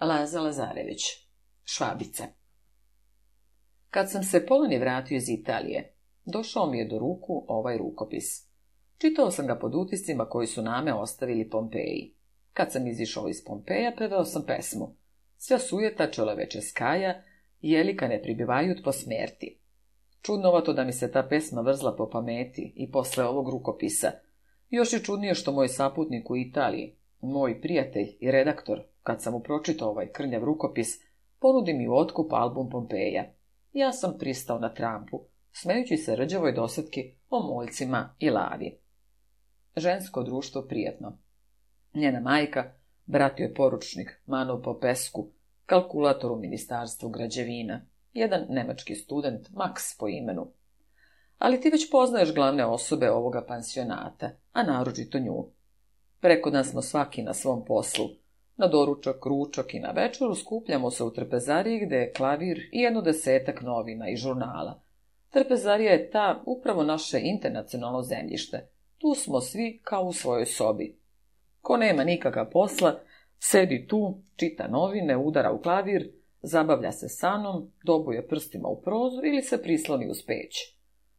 Laza Lazarević, Švabice. Kad sam se polani vratio iz Italije, došao mi je do ruku ovaj rukopis. Čitao sam ga pod utiscima koji su name ostavili Pompeji. Kad sam izišao iz Pompeja, preveo sam pesmu. Sve sujeta večer skaja, jelika ne pribivaju po smjerti. Čudnovato da mi se ta pesma vrzla po pameti i posle ovog rukopisa. Još je čudnije što moj saputnik u Italiji, moj prijatelj i redaktor, kad sam mu pročitao ovaj krnjav rukopis, ponudi mi u otkup album Pompeja. Ja sam pristao na trampu, smejući se rđavoj dosadki o moljcima i lavi. Žensko društvo prijetno. Njena majka, brat je poručnik, manu Popesku, kalkulator u ministarstvu građevina, jedan nemački student, Max po imenu. Ali ti već poznaješ glavne osobe ovoga pansionata, a naročito nju. Preko nas smo svaki na svom poslu, na doručak, ručak i na večeru skupljamo se u trpezariji gdje je klavir i jedno desetak novina i žurnala. Trpezarija je ta upravo naše internacionalno zemljište. Tu smo svi kao u svojoj sobi. Ko nema nikakva posla, sedi tu, čita novine, udara u klavir, zabavlja se sanom, dobuje prstima u prozor ili se prisloni uz peć.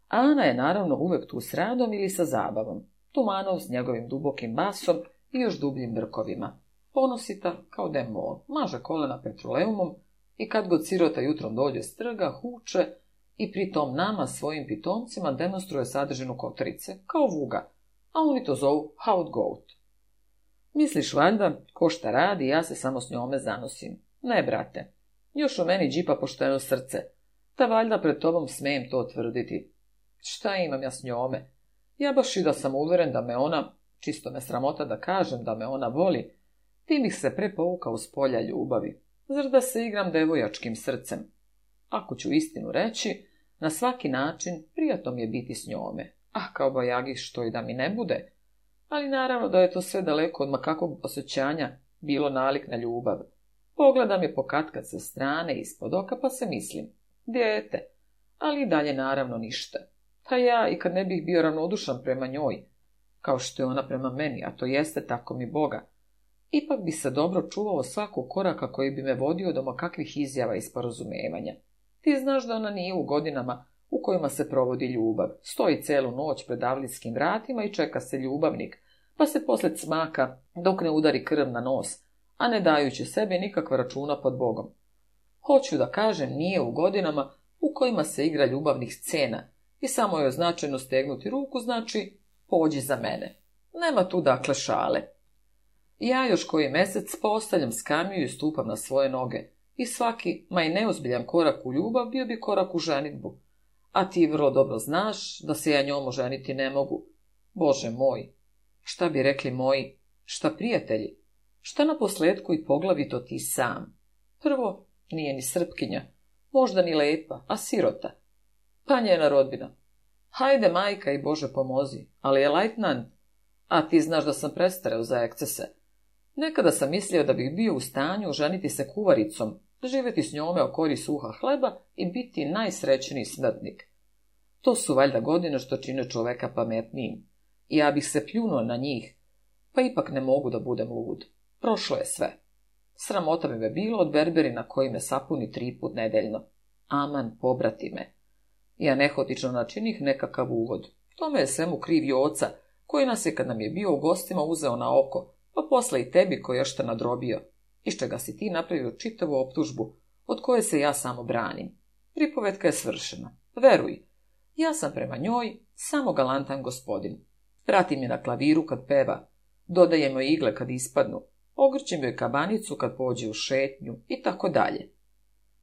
Ana je naravno uvek tu s radom ili sa zabavom, tumanov s njegovim dubokim basom i još dubljim brkovima ponosita kao demon, maže kolena petroleumom i kad god sirota jutrom dođe s trga, huče i pritom nama, svojim pitomcima, demonstruje sadržinu kotrice, kao vuga, a oni to zovu hot goat. Misliš valjda, ko šta radi, ja se samo s njome zanosim. Ne, brate, još u meni džipa pošteno srce, ta valjda pred tobom smijem to tvrditi. Šta imam ja s njome? Ja baš i da sam uveren da me ona, čisto me sramota da kažem da me ona voli, ti bih se prepoukao s polja ljubavi. Zar da se igram devojačkim srcem? Ako ću istinu reći, na svaki način prijatno mi je biti s njome. A kao bajagi što i da mi ne bude. Ali naravno da je to sve daleko od makakog osjećanja bilo nalik na ljubav. Pogledam je pokatka sa strane ispod oka pa se mislim. djete, Ali i dalje naravno ništa. Pa ja i kad ne bih bio ravnodušan prema njoj, kao što je ona prema meni, a to jeste tako mi Boga, Ipak bi se dobro čuvao svakog koraka koji bi me vodio doma kakvih izjava i sporozumevanja. Ti znaš da ona nije u godinama u kojima se provodi ljubav. Stoji celu noć pred avlijskim vratima i čeka se ljubavnik, pa se posle smaka dok ne udari krv na nos, a ne dajući sebi nikakva računa pod Bogom. Hoću da kažem, nije u godinama u kojima se igra ljubavnih scena i samo je označeno stegnuti ruku, znači pođi za mene. Nema tu dakle šale. Ja još koji mesec postavljam skamiju i stupam na svoje noge. I svaki, ma i neozbiljan korak u ljubav, bio bi korak u ženitbu. A ti vrlo dobro znaš da se ja njom oženiti ne mogu. Bože moj, šta bi rekli moji, šta prijatelji, šta na posledku i poglavito ti sam. Prvo, nije ni srpkinja, možda ni lepa, a sirota. Pa njena rodbina. Hajde, majka i Bože pomozi, ali je lajtnan. A ti znaš da sam prestareo za ekcese. Nekada sam mislio da bih bio u stanju ženiti se kuvaricom, živjeti s njome o kori suha hleba i biti najsrećeniji smrtnik. To su valjda godine što čine čoveka pametnijim. Ja bih se pljunuo na njih, pa ipak ne mogu da budem lud. Prošlo je sve. Sramota mi je bilo od berberina koji me sapuni tri put nedeljno. Aman, pobrati me. Ja nehotično načinih nekakav uvod. Tome je svemu krivi oca, koji nas je kad nam je bio u gostima uzeo na oko, pa posle i tebi ko još te nadrobio, iz čega si ti napravio čitavu optužbu, od koje se ja samo branim. Pripovetka je svršena, veruj. Ja sam prema njoj samo galantan gospodin. Pratim je na klaviru kad peva, dodajem joj igle kad ispadnu, ogrćem joj kabanicu kad pođe u šetnju i tako dalje.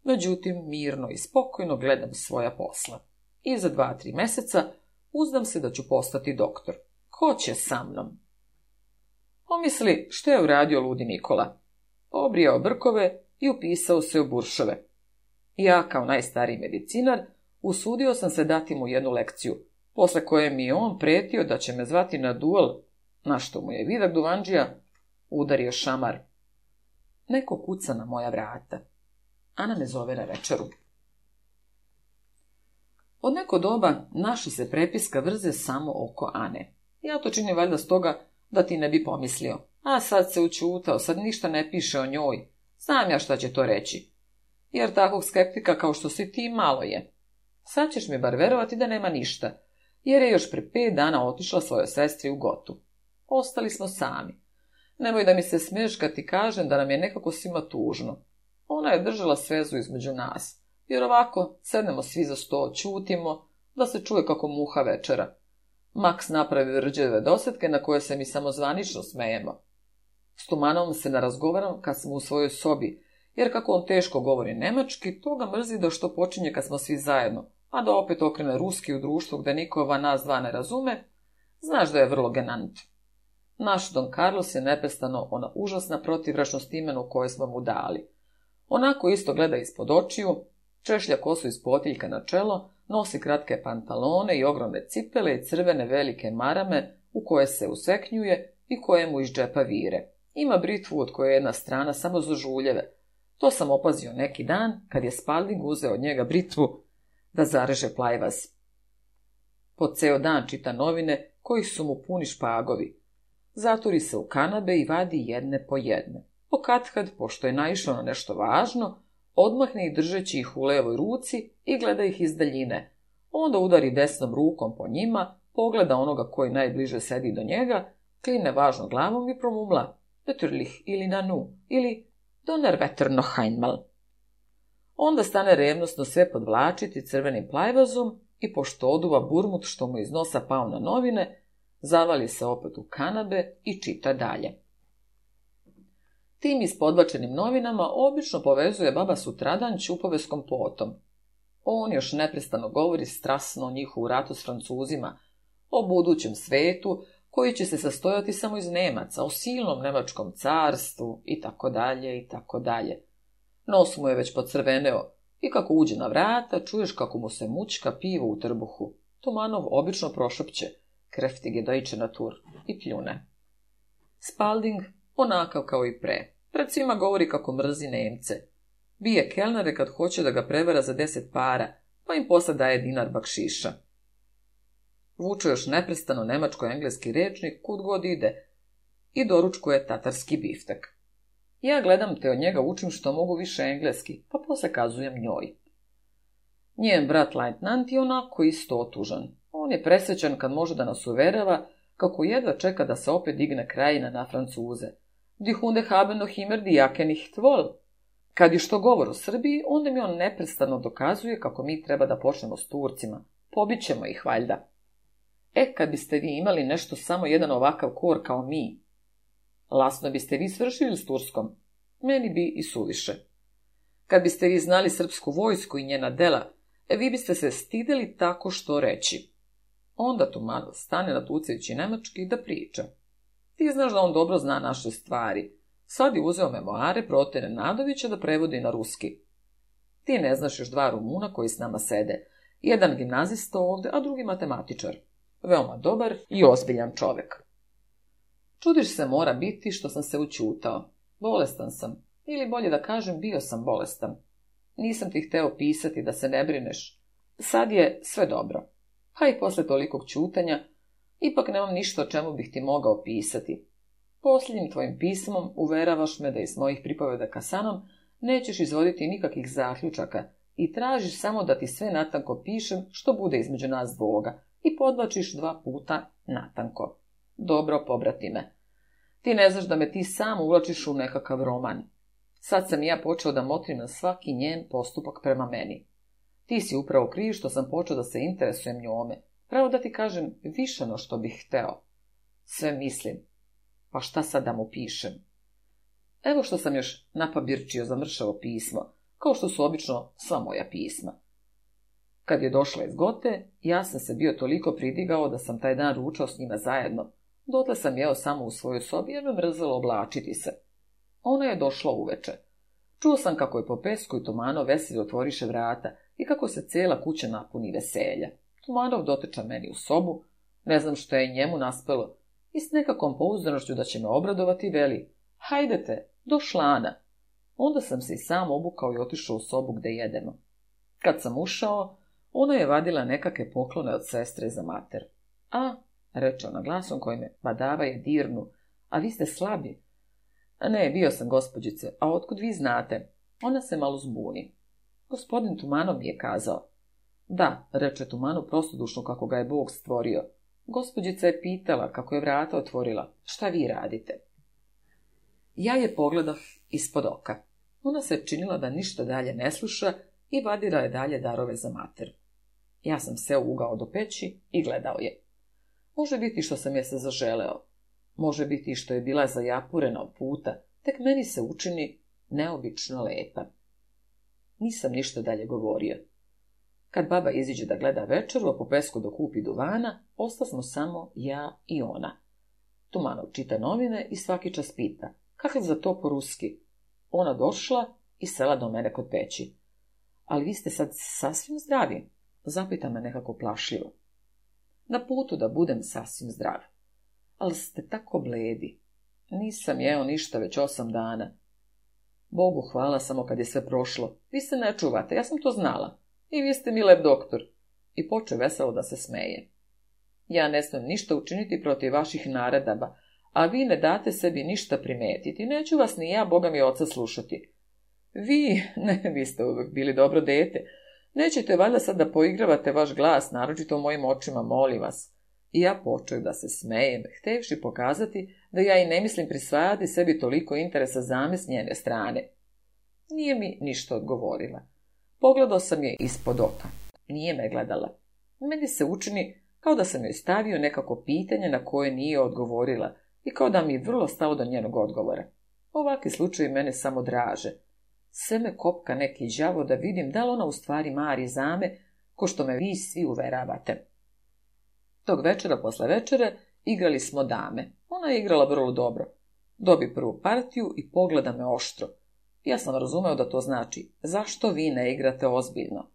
Međutim, mirno i spokojno gledam svoja posla. I za dva, tri meseca uzdam se da ću postati doktor. Ko će sa mnom? Pomisli što je uradio ludi Nikola. Obrijao brkove i upisao se u buršove. Ja, kao najstariji medicinar, usudio sam se dati mu jednu lekciju, posle koje mi je on pretio da će me zvati na duel, na što mu je vidak Duvanđija udario šamar. Neko kuca na moja vrata. Ana me zove na večeru. Od neko doba naši se prepiska vrze samo oko Ane. Ja to činim valjda stoga da ti ne bi pomislio. A sad se učutao, sad ništa ne piše o njoj. Znam ja šta će to reći. Jer takvog skeptika kao što si ti malo je. Sad ćeš mi bar verovati da nema ništa, jer je još pre pet dana otišla svojoj sestri u gotu. Ostali smo sami. Nemoj da mi se smiješ kad ti kažem da nam je nekako svima tužno. Ona je držala svezu između nas, jer ovako sednemo svi za sto, čutimo, da se čuje kako muha večera. Max napravi vrđeve dosetke na koje se mi samozvanično smejemo. S Tumanom se narazgovaram kad smo u svojoj sobi, jer kako on teško govori nemački, to ga mrzi da što počinje kad smo svi zajedno, a da opet okrene ruski u društvu gdje nikova nas dva ne razume, znaš da je vrlo genant. Naš Don Carlos je neprestano ona užasna protivrašnost imenu koje smo mu dali. Onako isto gleda ispod očiju, češlja kosu iz potiljka na čelo, Nosi kratke pantalone i ogromne cipele i crvene velike marame u koje se useknjuje i koje mu iz džepa vire. Ima britvu od koje je jedna strana samo za žuljeve. To sam opazio neki dan kad je Spalding uzeo od njega britvu da zareže plajvaz. Po ceo dan čita novine koji su mu puni špagovi. Zaturi se u kanabe i vadi jedne po jedne. Pokatkad, pošto je naišao na nešto važno, Odmahne i držeći ih u levoj ruci i gleda ih iz daljine. Onda udari desnom rukom po njima, pogleda onoga koji najbliže sedi do njega, kline važno glavom i promumla. Petrlih ili nanu, ili doner veterno hajnmal. Onda stane revnostno sve podvlačiti crvenim plajvazom i pošto oduva burmut što mu iz nosa pao na novine, zavali se opet u kanabe i čita dalje. Tim i novinama obično povezuje baba sutradan čupoveskom potom. On još neprestano govori strasno o njihovu ratu s Francuzima, o budućem svetu, koji će se sastojati samo iz Nemaca, o silnom nemačkom carstvu i tako dalje i tako dalje. Nos mu je već pocrveneo i kako uđe na vrata, čuješ kako mu se mučka pivo u trbuhu. Tumanov obično prošopće, kreftige dojče natur, i pljune. Spalding onakav kao i pre. Pred svima govori kako mrzi Nemce. Bije kelnare kad hoće da ga prevara za deset para, pa im posle daje dinar bakšiša. Vuče još neprestano nemačko-engleski rečnik kud god ide i doručkuje tatarski biftek. Ja gledam te od njega učim što mogu više engleski, pa posle kazujem njoj. Njen brat Leitnant je onako isto otužan. On je presvećan kad može da nas uverava kako jedva čeka da se opet digne krajina na Francuze, Die Hunde haben noch immer die Jacke Kad je što govor o Srbiji, onda mi on neprestano dokazuje kako mi treba da počnemo s Turcima. Pobićemo ih, valjda. E, kad biste vi imali nešto samo jedan ovakav kor kao mi, lasno biste vi svršili s Turskom. Meni bi i suviše. Kad biste vi znali srpsku vojsku i njena dela, e, vi biste se stideli tako što reći. Onda tu mada stane na tucajući nemački da priča. Ti znaš da on dobro zna naše stvari. Sad je uzeo memoare Protene Nadovića da prevodi na ruski. Ti ne znaš još dva Rumuna koji s nama sede. Jedan gimnazista ovde, a drugi matematičar. Veoma dobar i ozbiljan čovjek. Čudiš se mora biti što sam se učutao. Bolestan sam. Ili bolje da kažem, bio sam bolestan. Nisam ti hteo pisati da se ne brineš. Sad je sve dobro. A i posle tolikog čutanja, Ipak nemam ništa o čemu bih ti mogao pisati. Posljednjim tvojim pismom uveravaš me da iz mojih pripovedaka sanom nećeš izvoditi nikakvih zaključaka i tražiš samo da ti sve natanko pišem što bude između nas dvoga i podlačiš dva puta natanko. Dobro, pobrati me. Ti ne znaš da me ti sam uvlačiš u nekakav roman. Sad sam ja počeo da motrim na svaki njen postupak prema meni. Ti si upravo kriv što sam počeo da se interesujem njome. Pravo da ti kažem više no što bih hteo. Sve mislim. Pa šta sad da mu pišem? Evo što sam još napabirčio za mršavo pismo, kao što su obično sva moja pisma. Kad je došla iz gote, ja sam se bio toliko pridigao da sam taj dan ručao s njima zajedno. Dotle sam jeo samo u svojoj sobi jer me mrzalo oblačiti se. Ona je došla uveče. Čuo sam kako je po pesku i tomano veseli otvoriše vrata i kako se cijela kuća napuni veselja. Tumanov dotiče meni u sobu, ne znam što je njemu naspelo, i s nekakvom pouzdanošću da će me obradovati veli, hajdete, do šlana. Onda sam se i sam obukao i otišao u sobu gde jedemo. Kad sam ušao, ona je vadila nekake poklone od sestre za mater. A, reče ona glasom koji je badava je dirnu, a vi ste slabi. Ne, bio sam gospođice, a otkud vi znate? Ona se malo zbuni. Gospodin Tumanov mi je kazao. Da, reče Tumanu prostodušno kako ga je Bog stvorio. Gospođica je pitala kako je vrata otvorila. Šta vi radite? Ja je pogledah ispod oka. Ona se činila da ništa dalje ne sluša i vadila je dalje darove za mater. Ja sam se ugao do peći i gledao je. Može biti što sam je se zaželeo. Može biti što je bila zajapurena od puta, tek meni se učini neobično lepa. Nisam ništa dalje govorio. Kad baba iziđe da gleda večeru, a pesku dokupi duvana, smo samo ja i ona. Tumanov čita novine i svaki čas pita, kakav za to po ruski? Ona došla i sela do mene kod peći. Ali vi ste sad sasvim zdravi, zapita me nekako plašljivo. Na putu da budem sasvim zdrav. Ali ste tako bledi. Nisam jeo ništa već osam dana. Bogu hvala samo kad je sve prošlo. Vi se ne čuvate, ja sam to znala i vi ste lep doktor. I poče veselo da se smeje. Ja ne smijem ništa učiniti protiv vaših naredaba, a vi ne date sebi ništa primetiti, neću vas ni ja, boga mi oca, slušati. Vi, ne, vi ste uvek bili dobro dete, nećete valjda sad da poigravate vaš glas, naročito u mojim očima, molim vas. I ja počeo da se smejem, htevši pokazati da ja i ne mislim prisvajati sebi toliko interesa s njene strane. Nije mi ništa odgovorila. Pogledao sam je ispod oka. Nije me gledala. Meni se učini kao da sam joj stavio nekako pitanje na koje nije odgovorila i kao da mi je vrlo stalo do njenog odgovora. Ovaki slučaj mene samo draže. Sve me kopka neki đavo da vidim da li ona u stvari mari zame ko što me vi svi uveravate. Tog večera posle večere igrali smo dame. Ona je igrala vrlo dobro. Dobi prvu partiju i pogleda me oštro. Ja sam razumeo da to znači, zašto vi ne igrate ozbiljno?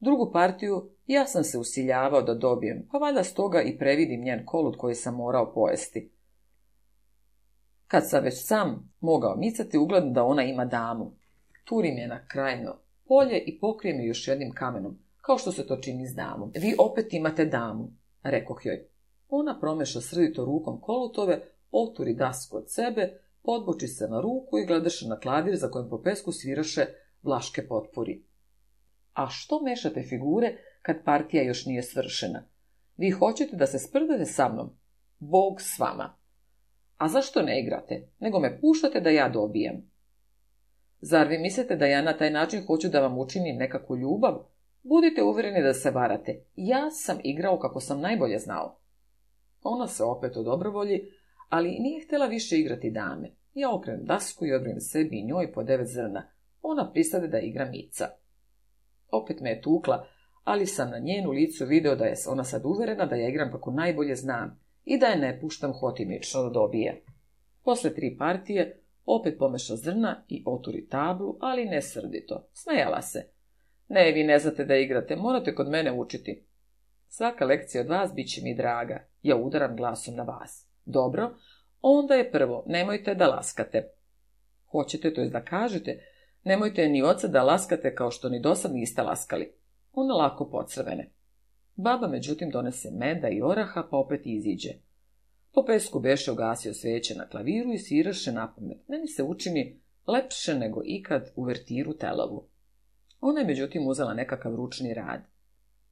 Drugu partiju ja sam se usiljavao da dobijem, pa valjda stoga i previdim njen kolut koji sam morao pojesti. Kad sam već sam mogao micati, ugled da ona ima damu. Turim je na krajno polje i pokrijem još jednim kamenom, kao što se to čini s damom. Vi opet imate damu, rekoh joj. Ona promeša srdito rukom kolutove, oturi dasku od sebe, Podboči se na ruku i gledaš na klavir za kojim po pesku sviraše vlaške potpori. A što mešate figure kad partija još nije svršena? Vi hoćete da se sprdate sa mnom? Bog s vama. A zašto ne igrate, nego me puštate da ja dobijem? Zar vi mislite da ja na taj način hoću da vam učinim nekakvu ljubav? Budite uvjereni da se varate. Ja sam igrao kako sam najbolje znao. Ona se opet dobrovolji ali nije htjela više igrati dame. Ja okrem dasku i odbijem sebi i njoj po devet zrna. Ona pristade da igra mica. Opet me je tukla, ali sam na njenu licu video da je ona sad uverena da ja igram kako najbolje znam i da je ne puštam hotimično da dobije. Posle tri partije opet pomeša zrna i oturi tablu, ali ne srdito. Smejala se. Ne, vi ne znate da igrate, morate kod mene učiti. Svaka lekcija od vas bit će mi draga. Ja udaram glasom na vas. Dobro, onda je prvo, nemojte da laskate. Hoćete to je da kažete, nemojte ni oca da laskate kao što ni do sad niste laskali. Ona lako pocrvene. Baba međutim donese meda i oraha pa opet iziđe. Po pesku beše ogasio sveće na klaviru i na napamet. Meni se učini lepše nego ikad u vertiru telavu. Ona je međutim uzela nekakav ručni rad.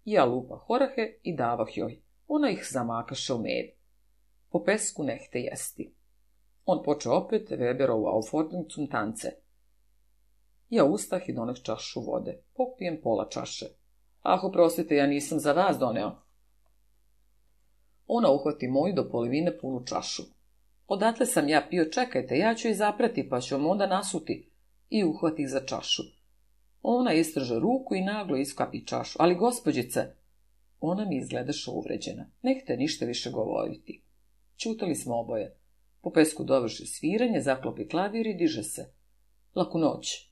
Ja lupa orahe i davah joj. Ona ih zamakaše u med. Po pesku ne jesti. On poče opet u aufordnicum tance. Ja ustah i doneh čašu vode. Popijem pola čaše. Ako prosite, ja nisam za vas doneo. Ona uhvati moju do polivine punu čašu. Odatle sam ja pio, čekajte, ja ću i zaprati, pa ću vam onda nasuti. I uhvati za čašu. Ona istrže ruku i naglo iskapi čašu. Ali, gospođice, ona mi izgledaš uvređena. Nehte ništa više govoriti. Čutali smo oboje. Po pesku dovrši sviranje, zaklopi klavir i diže se. Laku noć.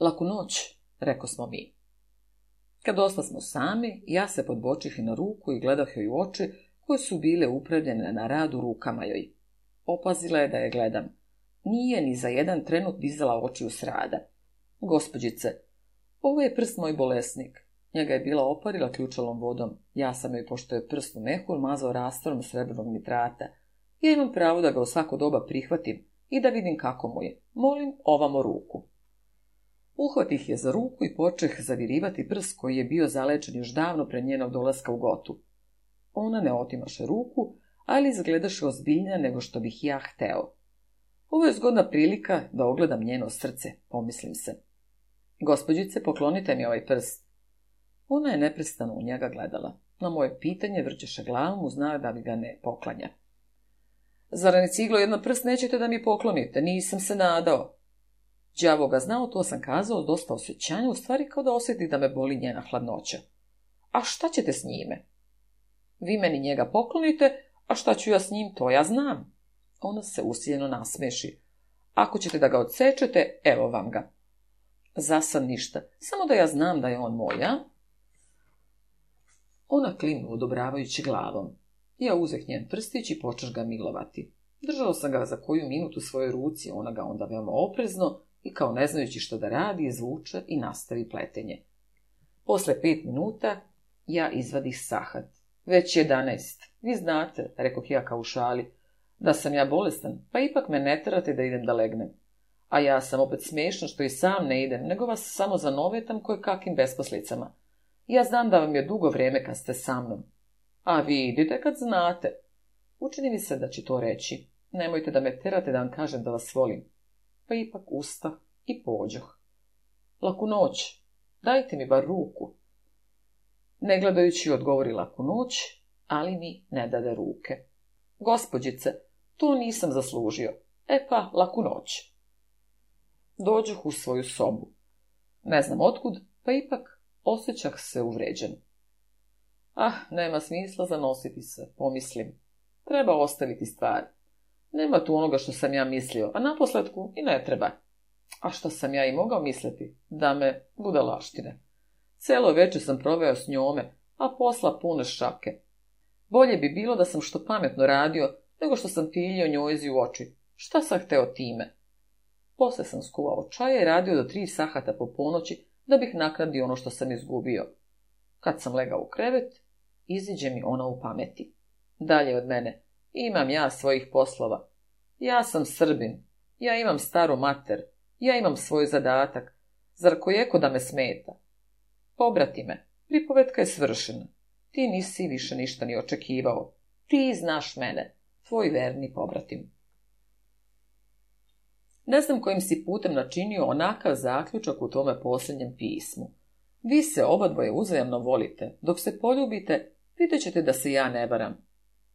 Laku noć, reko smo mi. Kad dosta smo sami, ja se podbočih na ruku i gledah joj u oči, koje su bile upravljene na radu rukama joj. Opazila je da je gledam. Nije ni za jedan trenut dizala oči u srada. Gospođice, ovo je prst moj bolesnik. Njega je bila oparila ključalom vodom. Ja sam joj, pošto je prstu u mazao rastorom srebrnog nitrata. Ja imam pravo da ga u svako doba prihvatim i da vidim kako mu je. Molim ovamo ruku. Uhvatih je za ruku i počeh zavirivati prst koji je bio zalečen još davno pre njenog dolaska u gotu. Ona ne otimaše ruku, ali izgledaše ozbiljnija nego što bih ja hteo. Ovo je zgodna prilika da ogledam njeno srce, pomislim se. Gospođice, poklonite mi ovaj prst. Ona je neprestano u njega gledala. Na moje pitanje vrćeše glavom u znak da mi ga ne poklanja. Zar ne ciglo jedan prst nećete da mi poklonite? Nisam se nadao. Đavo ga znao, to sam kazao, dosta osjećanja, u stvari kao da osjeti da me boli njena hladnoća. A šta ćete s njime? Vi meni njega poklonite, a šta ću ja s njim, to ja znam. Ona se usiljeno nasmeši. Ako ćete da ga odsečete, evo vam ga. Za sad ništa, samo da ja znam da je on moja, ona klinu odobravajući glavom. Ja uzeh njen prstić i počeš ga milovati. Držao sam ga za koju minutu u svojoj ruci, ona ga onda veoma oprezno i kao ne znajući što da radi, izvuče i nastavi pletenje. Posle pet minuta ja izvadih sahat. Već jedanaest. Vi znate, rekao ja kao u šali, da sam ja bolestan, pa ipak me ne trate da idem da legnem. A ja sam opet smešan što i sam ne idem, nego vas samo zanovetam koje kakim besposlicama. Ja znam da vam je dugo vrijeme kad ste sa mnom. A vi idite kad znate. Učini mi se da će to reći. Nemojte da me terate da vam kažem da vas volim. Pa ipak usta i pođoh. Laku noć. Dajte mi bar ruku. Ne gledajući odgovori laku noć, ali mi ne dade ruke. Gospođice, to nisam zaslužio. E pa, laku noć. Dođoh u svoju sobu. Ne znam otkud, pa ipak Osjećah se uvređen. Ah, nema smisla zanositi se, pomislim. Treba ostaviti stvari. Nema tu onoga što sam ja mislio, a naposledku i ne treba. A što sam ja i mogao misliti? Da me laštine. Celo večer sam proveo s njome, a posla pune šake. Bolje bi bilo da sam što pametno radio, nego što sam piljio njojzi u oči. Šta sam hteo time? Posle sam skuvao čaje i radio do tri sahata po ponoći, da bih nakradio ono što sam izgubio. Kad sam legao u krevet, iziđe mi ona u pameti. Dalje od mene, imam ja svojih poslova. Ja sam Srbin, ja imam staru mater, ja imam svoj zadatak. Zar kojeko da me smeta? Pobrati me, pripovetka je svršena. Ti nisi više ništa ni očekivao. Ti znaš mene, tvoj verni pobratim. Ne znam kojim si putem načinio onakav zaključak u tome posljednjem pismu. Vi se dvoje uzajamno volite, dok se poljubite, vidjet ćete da se ja ne varam.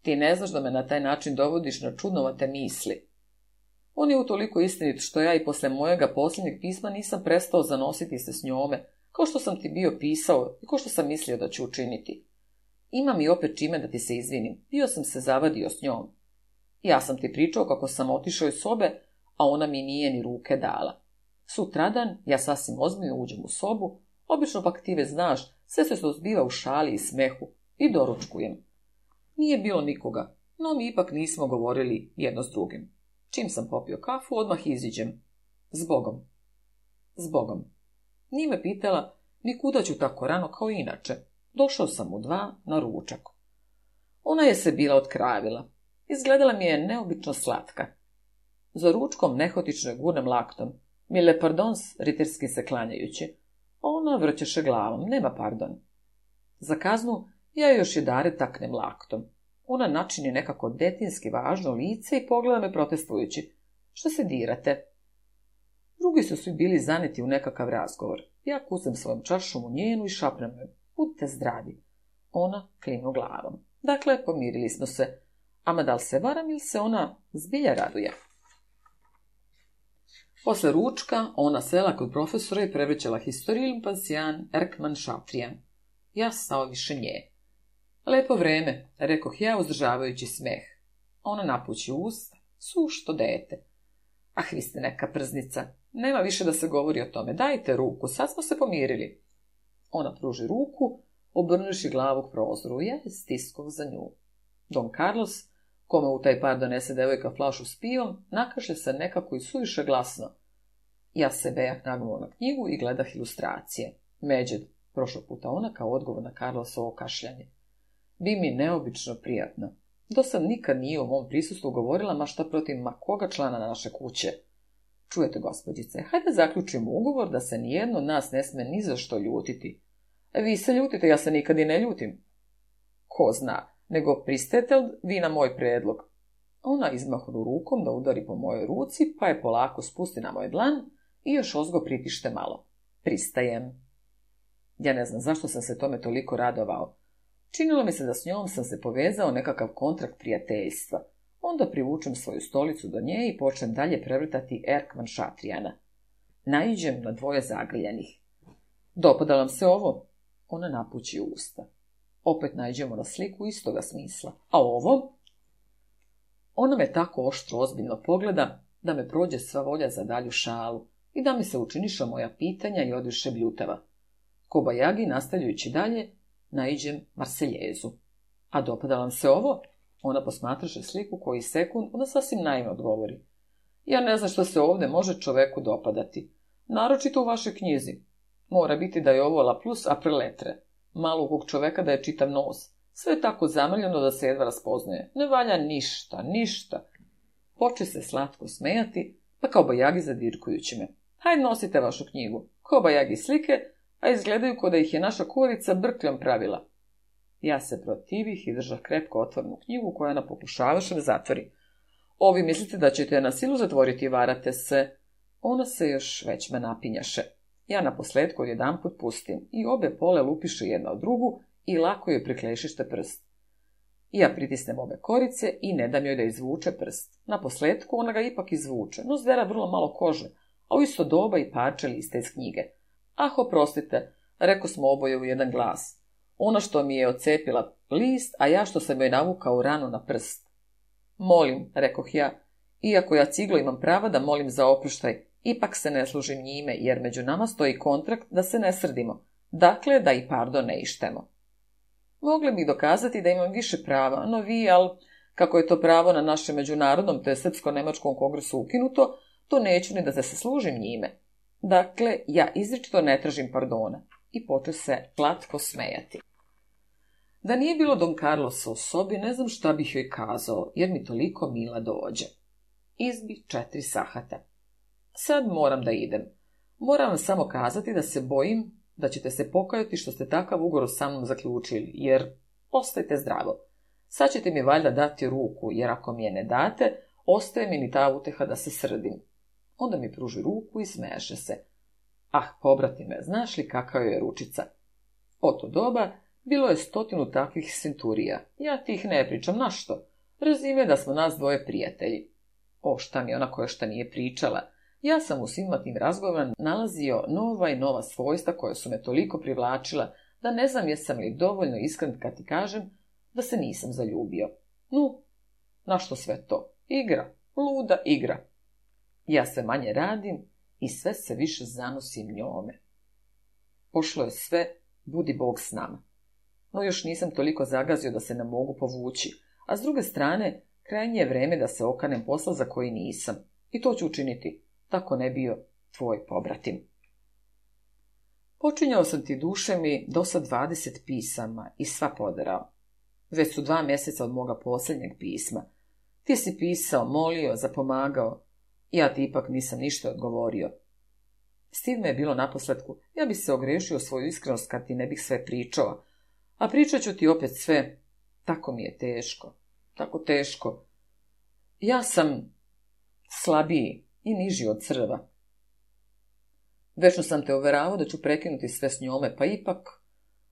Ti ne znaš da me na taj način dovodiš na čudnovate misli. On je utoliko istinit što ja i posle mojega posljednjeg pisma nisam prestao zanositi se s njome, kao što sam ti bio pisao i kao što sam mislio da ću učiniti. Imam i opet čime da ti se izvinim, bio sam se zavadio s njom. Ja sam ti pričao kako sam otišao iz sobe, a ona mi nije ni ruke dala. Sutradan ja sasvim ozbiljno uđem u sobu, obično pak ti znaš, sve se zbiva u šali i smehu i doručkujem. Nije bilo nikoga, no mi ipak nismo govorili jedno s drugim. Čim sam popio kafu, odmah iziđem. Zbogom. Zbogom. Nije me pitala ni kuda ću tako rano kao inače. Došao sam u dva na ručak. Ona je se bila odkravila. Izgledala mi je neobično slatka za ručkom nehotično gunem laktom, mile pardons, riterski se klanjajući. Ona vrćeše glavom, nema pardon. Za kaznu ja još je dare taknem laktom. Ona načini nekako detinski važno lice i pogleda me protestujući. Što se dirate? Drugi su svi bili zaneti u nekakav razgovor. Ja kusam svojom čašom u njenu i šapnem joj. Budite zdravi. Ona klinu glavom. Dakle, pomirili smo se. Ama da li se varam ili se ona zbilja raduje? Posle ručka ona sela kod profesora i prevećala historiju pansijan Erkman Šatrijan. Ja stao više nje. Lepo vreme, rekoh ja uzdržavajući smeh. Ona napući usta, sušto dete. Ah, vi ste neka prznica, nema više da se govori o tome, dajte ruku, sad smo se pomirili. Ona pruži ruku, obrnuši glavu k prozoru, ja je za nju. Don Carlos kome u taj par donese devojka flašu s pivom, nakaše se nekako i suviše glasno. Ja se bejak nagnuo na knjigu i gledah ilustracije. Međed, prošlo puta ona kao odgovor na Karlosovo kašljanje. Bi mi neobično prijatno. Do sam nikad nije u mom prisustvu govorila ma šta protiv ma koga člana naše kuće. Čujete, gospođice, hajde zaključim ugovor da se nijedno nas ne sme ni za što ljutiti. E, vi se ljutite, ja se nikad i ne ljutim. Ko zna, nego pristajete vi na moj predlog. Ona izmahnu rukom da udari po mojoj ruci, pa je polako spusti na moj dlan i još ozgo pritište malo. Pristajem. Ja ne znam zašto sam se tome toliko radovao. Činilo mi se da s njom sam se povezao nekakav kontrakt prijateljstva. Onda privučem svoju stolicu do nje i počnem dalje prevrtati Erkman Šatrijana. Naiđem na dvoje zagrljenih. Dopada vam se ovo? Ona napući usta opet najđemo na sliku istoga smisla. A ovo? Ona me tako oštro ozbiljno pogleda da me prođe sva volja za dalju šalu i da mi se učiniša moja pitanja i odviše bljutava. Kobajagi, nastavljajući dalje, naiđem Marseljezu. A dopada vam se ovo? Ona posmatraše sliku koji sekund, onda sasvim najme odgovori. Ja ne znam što se ovdje može čoveku dopadati. Naročito u vašoj knjizi. Mora biti da je ovo la plus a preletre malukog čoveka da je čitav nos. Sve je tako zamrljeno da se jedva raspoznaje. Ne valja ništa, ništa. Poče se slatko smejati, pa kao bajagi zadirkujući me. Hajde nosite vašu knjigu. Kao bajagi slike, a izgledaju ko da ih je naša kurica brkljom pravila. Ja se protivih i drža krepko otvornu knjigu koja na ne zatvori. Ovi mislite da ćete na silu zatvoriti i varate se. Ona se još već me napinjaše. Ja na posljedku jedan put pustim i obe pole lupišu jedna od drugu i lako joj priklešište prst. ja pritisnem obe korice i ne dam joj da izvuče prst. Na posljedku ona ga ipak izvuče, no zdera vrlo malo kože, a u isto doba i parče liste iz knjige. Ah, oprostite, reko smo oboje u jedan glas. Ona što mi je ocepila list, a ja što sam joj navukao ranu na prst. Molim, rekoh ja, iako ja ciglo imam prava da molim za opuštaj. Ipak se ne služim njime, jer među nama stoji kontrakt da se ne srdimo, dakle da i pardon ne ištemo. Mogli bih dokazati da imam više prava, no vi, al kako je to pravo na našem međunarodnom, to Srpsko-Nemačkom kongresu ukinuto, to neću ni da se služim njime. Dakle, ja izričito ne tražim pardona. I poče se platko smejati. Da nije bilo Don Carlosa u sobi, ne znam šta bih joj kazao, jer mi toliko mila dođe. Izbi četiri sahata. Sad moram da idem. Moram vam samo kazati da se bojim da ćete se pokajati što ste takav ugor sa mnom zaključili, jer ostajte zdravo. Sad ćete mi valjda dati ruku, jer ako mi je ne date, ostaje mi ni ta uteha da se srdim. Onda mi pruži ruku i smeše se. Ah, pobrati me, znaš li kakav je ručica? O to doba bilo je stotinu takvih sinturija. Ja ti ih ne pričam, našto. Razime da smo nas dvoje prijatelji. O, šta mi ona koja šta nije pričala. Ja sam u svima tim razgovorima nalazio nova i nova svojstva koja su me toliko privlačila da ne znam jesam li dovoljno iskren kad ti kažem da se nisam zaljubio. Nu, na što sve to? Igra, luda igra. Ja sve manje radim i sve se više zanosim njome. Pošlo je sve, budi Bog s nama. No još nisam toliko zagazio da se ne mogu povući, a s druge strane, krajnje je vreme da se okanem posla za koji nisam. I to ću učiniti, tako ne bio tvoj pobratim. Počinjao sam ti duše mi do sad 20 pisama i sva poderao. Već su dva mjeseca od moga posljednjeg pisma. Ti si pisao, molio, zapomagao. Ja ti ipak nisam ništa odgovorio. tim me je bilo naposledku. Ja bi se ogrešio svoju iskrenost kad ti ne bih sve pričao. A pričat ću ti opet sve. Tako mi je teško. Tako teško. Ja sam slabiji i niži od crva. Večno sam te overavao da ću prekinuti sve s njome, pa ipak,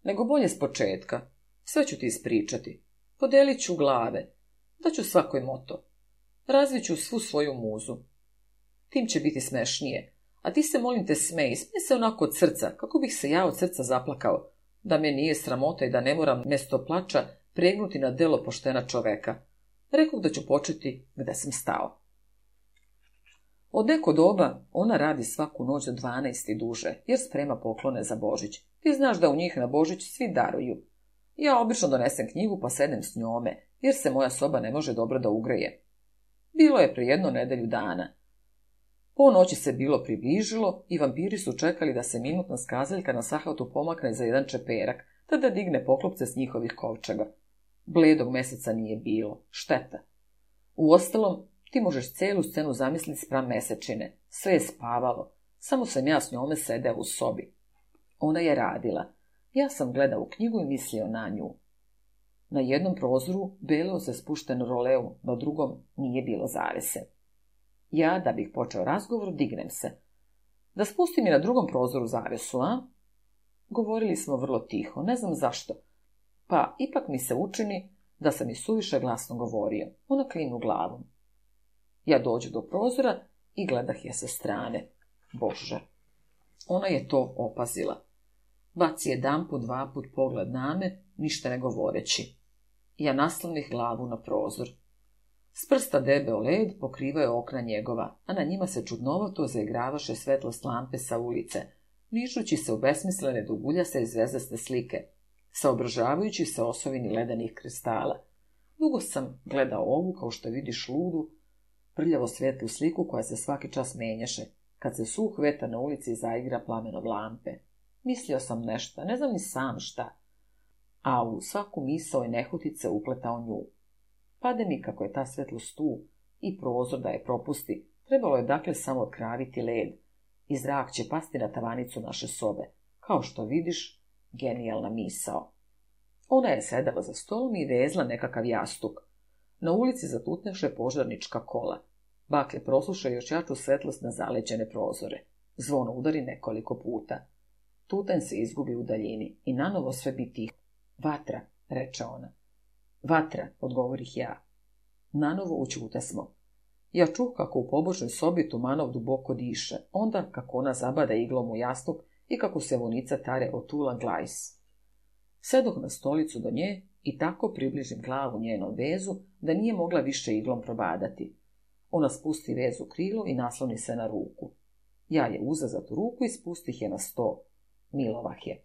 nego bolje s početka. Sve ću ti ispričati. Podelit ću glave. ću svakoj moto. Razviću svu svoju muzu. Tim će biti smešnije. A ti se, molim te, smej. Smej se onako od srca, kako bih se ja od srca zaplakao. Da me nije sramota i da ne moram mesto plaća pregnuti na delo poštena čoveka. Rekog da ću početi gdje sam stao. Od neko doba ona radi svaku noć od 12 i duže, jer sprema poklone za Božić. Ti znaš da u njih na Božić svi daruju. Ja obično donesem knjigu pa sedem s njome, jer se moja soba ne može dobro da ugreje. Bilo je prije jednu nedelju dana. Po noći se bilo približilo i vampiri su čekali da se minutna skazaljka na sahvatu pomakne za jedan čeperak, da da digne poklopce s njihovih kovčega. Bledog meseca nije bilo. Šteta. Uostalom, ti možeš cijelu scenu zamisliti spram mesečine. Sve je spavalo. Samo sam ja s njome u sobi. Ona je radila. Ja sam gledao u knjigu i mislio na nju. Na jednom prozoru belo se spušten roleu, na drugom nije bilo zavese. Ja, da bih počeo razgovor, dignem se. Da spustim i na drugom prozoru zavesu, a? Govorili smo vrlo tiho, ne znam zašto. Pa ipak mi se učini da sam i suviše glasno govorio. Ona klinu glavom. Ja dođu do prozora i gledah je sa strane. Bože! Ona je to opazila. Baci jedan po dva put pogled na me, ništa ne govoreći. Ja naslovnih glavu na prozor. S prsta debeo led pokrivao je okna njegova, a na njima se čudnovato zaigravaše svetlost lampe sa ulice, nižući se u besmislene dugulja sa izvezasne slike, saobražavajući se osovini ledenih kristala. Dugo sam gledao ovu, kao što vidiš ludu, prljavo u sliku koja se svaki čas menješe, kad se suh veta na ulici zaigra plamenov lampe. Mislio sam nešto, ne znam ni sam šta. A u svaku misao je nehotice upletao nju. Pade mi kako je ta svetlost tu i prozor da je propusti. Trebalo je dakle samo kraviti led i zrak će pasti na tavanicu naše sobe. Kao što vidiš, genijalna misao. Ona je sedala za stolom i vezla nekakav jastuk. Na ulici zatutneše požarnička kola. Bakle prosluša još jaču svetlost na zaleđene prozore. Zvono udari nekoliko puta. Tuten se izgubi u daljini i nanovo sve bi tiho. Vatra, reče ona. Vatra, odgovorih ja. Nanovo učute smo. Ja čuh kako u pobočnoj sobi tumanov duboko diše, onda kako ona zabada iglom u jastuk i kako se vonica tare otula glajs. Sedoh na stolicu do nje i tako približim glavu njenom vezu da nije mogla više iglom probadati. Ona spusti vezu krilo i nasloni se na ruku. Ja je uzazat u ruku i spustih je na sto. Milovah je.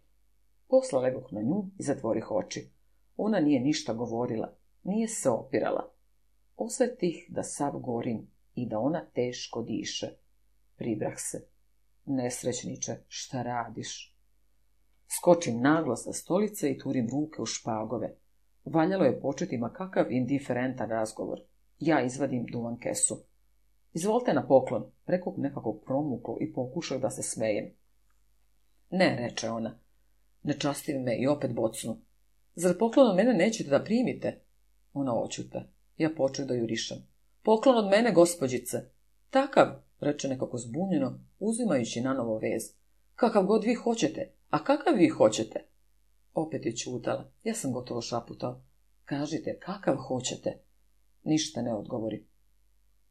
Posla legoh na nju i zatvorih oči. Ona nije ništa govorila, nije se opirala. Osvetih da sav gorim i da ona teško diše. Pribrah se. Nesrećniče, šta radiš? Skočim naglo sa stolice i turim ruke u špagove. Valjalo je početi ma kakav indiferentan razgovor. Ja izvadim duvan kesu. Izvolite na poklon, rekog nekako promuklo i pokušao da se smejem. Ne, reče ona. Ne častim me i opet bocnu. Zar poklon od mene nećete da primite? Ona očuta. Ja počeo da jurišam. Poklon od mene, gospođice. Takav, reče nekako zbunjeno, uzimajući na novo vez. Kakav god vi hoćete, a kakav vi hoćete? Opet je čutala. Ja sam gotovo šaputao. Kažite, kakav hoćete? Ništa ne odgovori.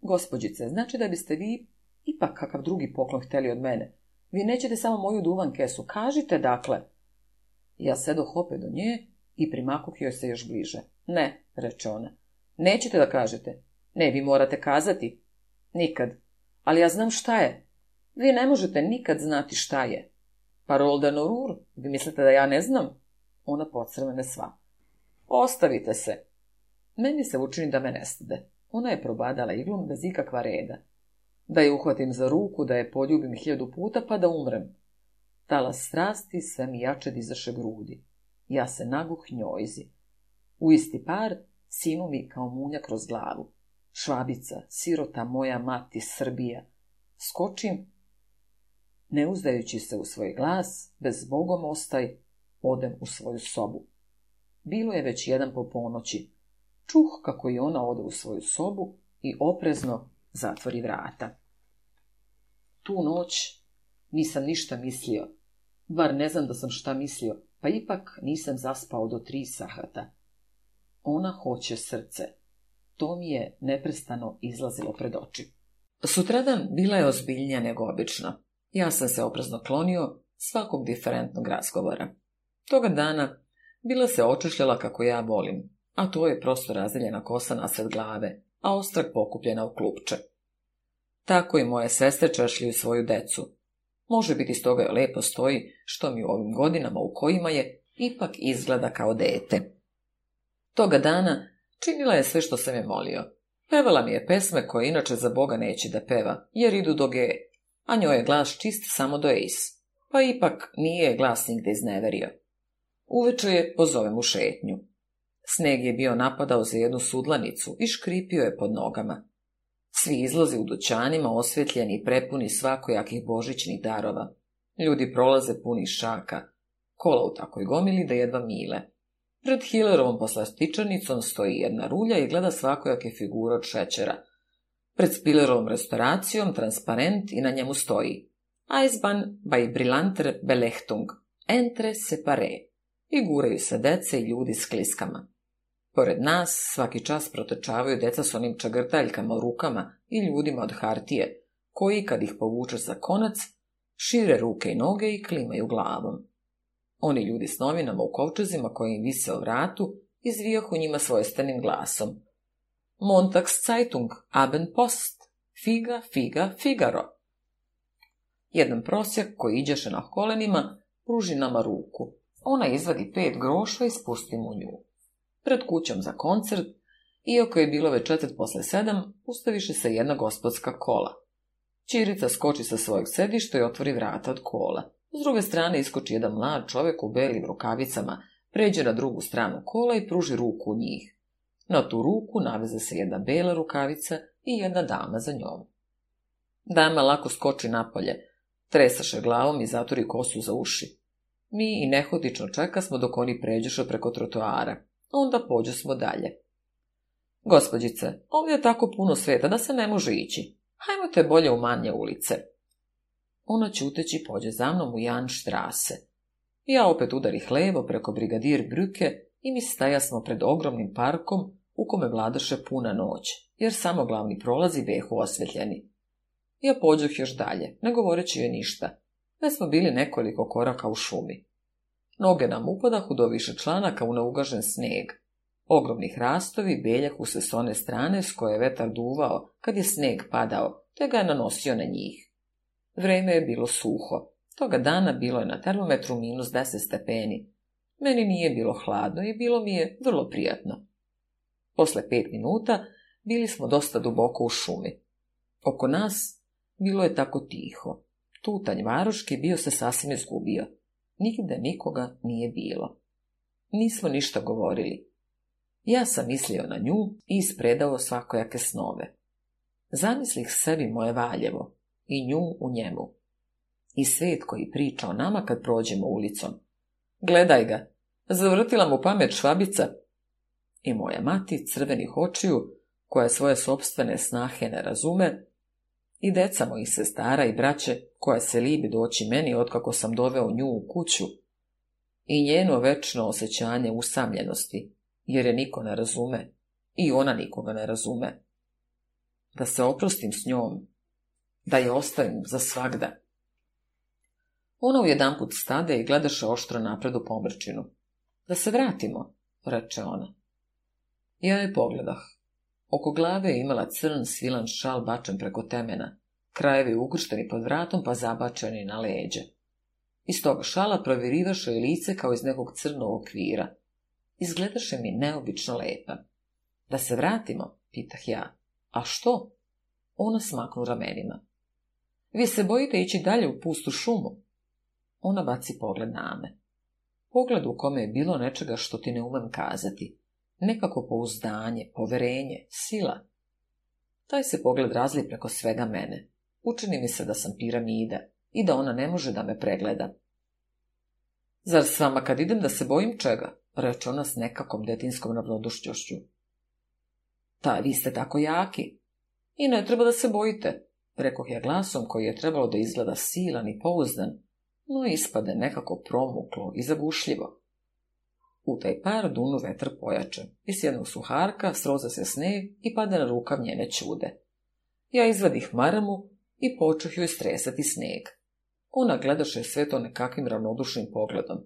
Gospođice, znači da biste vi ipak kakav drugi poklon htjeli od mene. Vi nećete samo moju duvan kesu. Kažite, dakle. Ja sedoh opet do nje i primakuh joj se još bliže. Ne, reče ona. Nećete da kažete. Ne, vi morate kazati. Nikad. Ali ja znam šta je. Vi ne možete nikad znati šta je. Parol da norur? Vi mislite da ja ne znam? Ona pocrvene sva. Ostavite se. Meni se učini da me nestade. Ona je probadala iglom bez ikakva reda. Da je uhvatim za ruku, da je poljubim hiljadu puta, pa da umrem. Tala strasti sve mi jače dizaše grudi. Ja se naguh njojzi. U isti par sinu mi kao munja kroz glavu. Švabica, sirota moja mati Srbija. Skočim, ne uzdajući se u svoj glas, bez bogom ostaj, Odem u svoju sobu. Bilo je već jedan po ponoći. Čuh kako je ona ode u svoju sobu i oprezno zatvori vrata. Tu noć nisam ništa mislio. Bar ne znam da sam šta mislio, pa ipak nisam zaspao do tri sahata. Ona hoće srce. To mi je neprestano izlazilo pred oči. Sutradan bila je ozbiljnija nego obično. Ja sam se oprezno klonio svakog diferentnog razgovora. Toga dana bila se očešljala kako ja volim, a to je prosto razdeljena kosa nasred glave, a ostrak pokupljena u klupče. Tako i moje sestre češljuju svoju decu. Može biti stoga lepo stoji što mi u ovim godinama u kojima je ipak izgleda kao dete. Toga dana činila je sve što sam je molio. Pevala mi je pesme koje inače za Boga neće da peva, jer idu do G, a njoj je glas čist samo do Ace, pa ipak nije glas nigde izneverio. Uveče je pozovem u šetnju. Sneg je bio napadao za jednu sudlanicu i škripio je pod nogama. Svi izlozi u dućanima osvjetljeni i prepuni svakojakih božićnih darova. Ljudi prolaze puni šaka. Kola u takoj gomili da jedva mile. Pred Hillerovom poslastičarnicom stoji jedna rulja i gleda svakojake figure od šećera. Pred Spillerovom restauracijom transparent i na njemu stoji Eisban bei Brillanter Belechtung, entre separe i guraju se dece i ljudi s kliskama. Pored nas svaki čas protečavaju deca s onim čagrtaljkama u rukama i ljudima od hartije, koji, kad ih povuče za konac, šire ruke i noge i klimaju glavom. Oni ljudi s novinama u kovčezima koji im vise o vratu izvijahu njima svojstvenim glasom. Montags Zeitung, Aben Post, Figa, Figa, Figaro. Jedan prosjek, koji iđeše na kolenima pruži nama ruku. Ona izvadi pet groša i spusti mu nju. Pred kućom za koncert, iako je bilo već četvrt posle sedam, ustaviše se jedna gospodska kola. Čirica skoči sa svojeg sedišta i otvori vrata od kola. S druge strane iskoči jedan mlad čovjek u belim rukavicama, pređe na drugu stranu kola i pruži ruku u njih. Na tu ruku naveze se jedna bela rukavica i jedna dama za njom. Dama lako skoči napolje, tresaše glavom i zatori kosu za uši. Mi i nehotično čeka smo dok oni pređešu preko trotoara. Onda pođu smo dalje. Gospodjice, ovdje je tako puno sveta da se ne može ići. Hajmo te bolje u manje ulice. Ona ćuteći pođe za mnom u Jan štrase. Ja opet udarih levo preko brigadir bruke i mi staja smo pred ogromnim parkom u kome vladaše puna noć, jer samo glavni prolazi vehu osvetljeni. Ja pođuh još dalje, ne govoreći joj ništa, već smo bili nekoliko koraka u šumi. Noge nam upadahu do više članaka u naugažen snijeg. Ogromni hrastovi u se s one strane s koje je vetar duvao kad je snijeg padao, te ga je nanosio na njih. Vreme je bilo suho. Toga dana bilo je na termometru minus deset stepeni. Meni nije bilo hladno i bilo mi je vrlo prijatno. Posle pet minuta bili smo dosta duboko u šumi. Oko nas bilo je tako tiho. Tutanj varuški bio se sasvim izgubio. Nigde nikoga nije bilo. Nismo ništa govorili. Ja sam mislio na nju i ispredao svakojake snove. Zamislih sebi moje Valjevo i nju u njemu. I svet koji priča o nama kad prođemo ulicom. Gledaj ga, zavrtila mu pamet švabica. I moja mati crvenih očiju, koja svoje sobstvene snahe ne razume, i deca mojih sestara i braće, koja se libi doći meni otkako sam doveo nju u kuću, i njeno večno osjećanje usamljenosti, jer je niko ne razume, i ona nikoga ne razume. Da se oprostim s njom, da je ostavim za svagda. Ona u stade i gledaše oštro napred u pomrčinu. Da se vratimo, reče ona. Ja je pogledah. Oko glave je imala crn svilan šal bačen preko temena, krajevi ukršteni pod vratom pa zabačeni na leđe. Iz tog šala provirivaše lice kao iz nekog crnog okvira. Izgledaše mi neobično lepa. Da se vratimo, pitah ja. A što? Ona smaknu ramenima. Vi se bojite ići dalje u pustu šumu? Ona baci pogled na me. Pogled u kome je bilo nečega što ti ne umem kazati nekako pouzdanje, poverenje, sila. Taj se pogled razli preko svega mene. Učini mi se da sam piramida i da ona ne može da me pregleda. Zar s vama kad idem da se bojim čega? reče ona s nekakom detinskom ravnodušćošću. Ta, vi ste tako jaki. I ne treba da se bojite, rekoh ja glasom koji je trebalo da izgleda silan i pouzdan, no ispade nekako promuklo i zagušljivo. U taj par dunu vetar pojače. i jednog suharka sroza se sneg i pada na rukav njene čude. Ja izvadih maramu i počuh joj stresati snijeg. Ona gledaše sve to nekakvim ravnodušnim pogledom.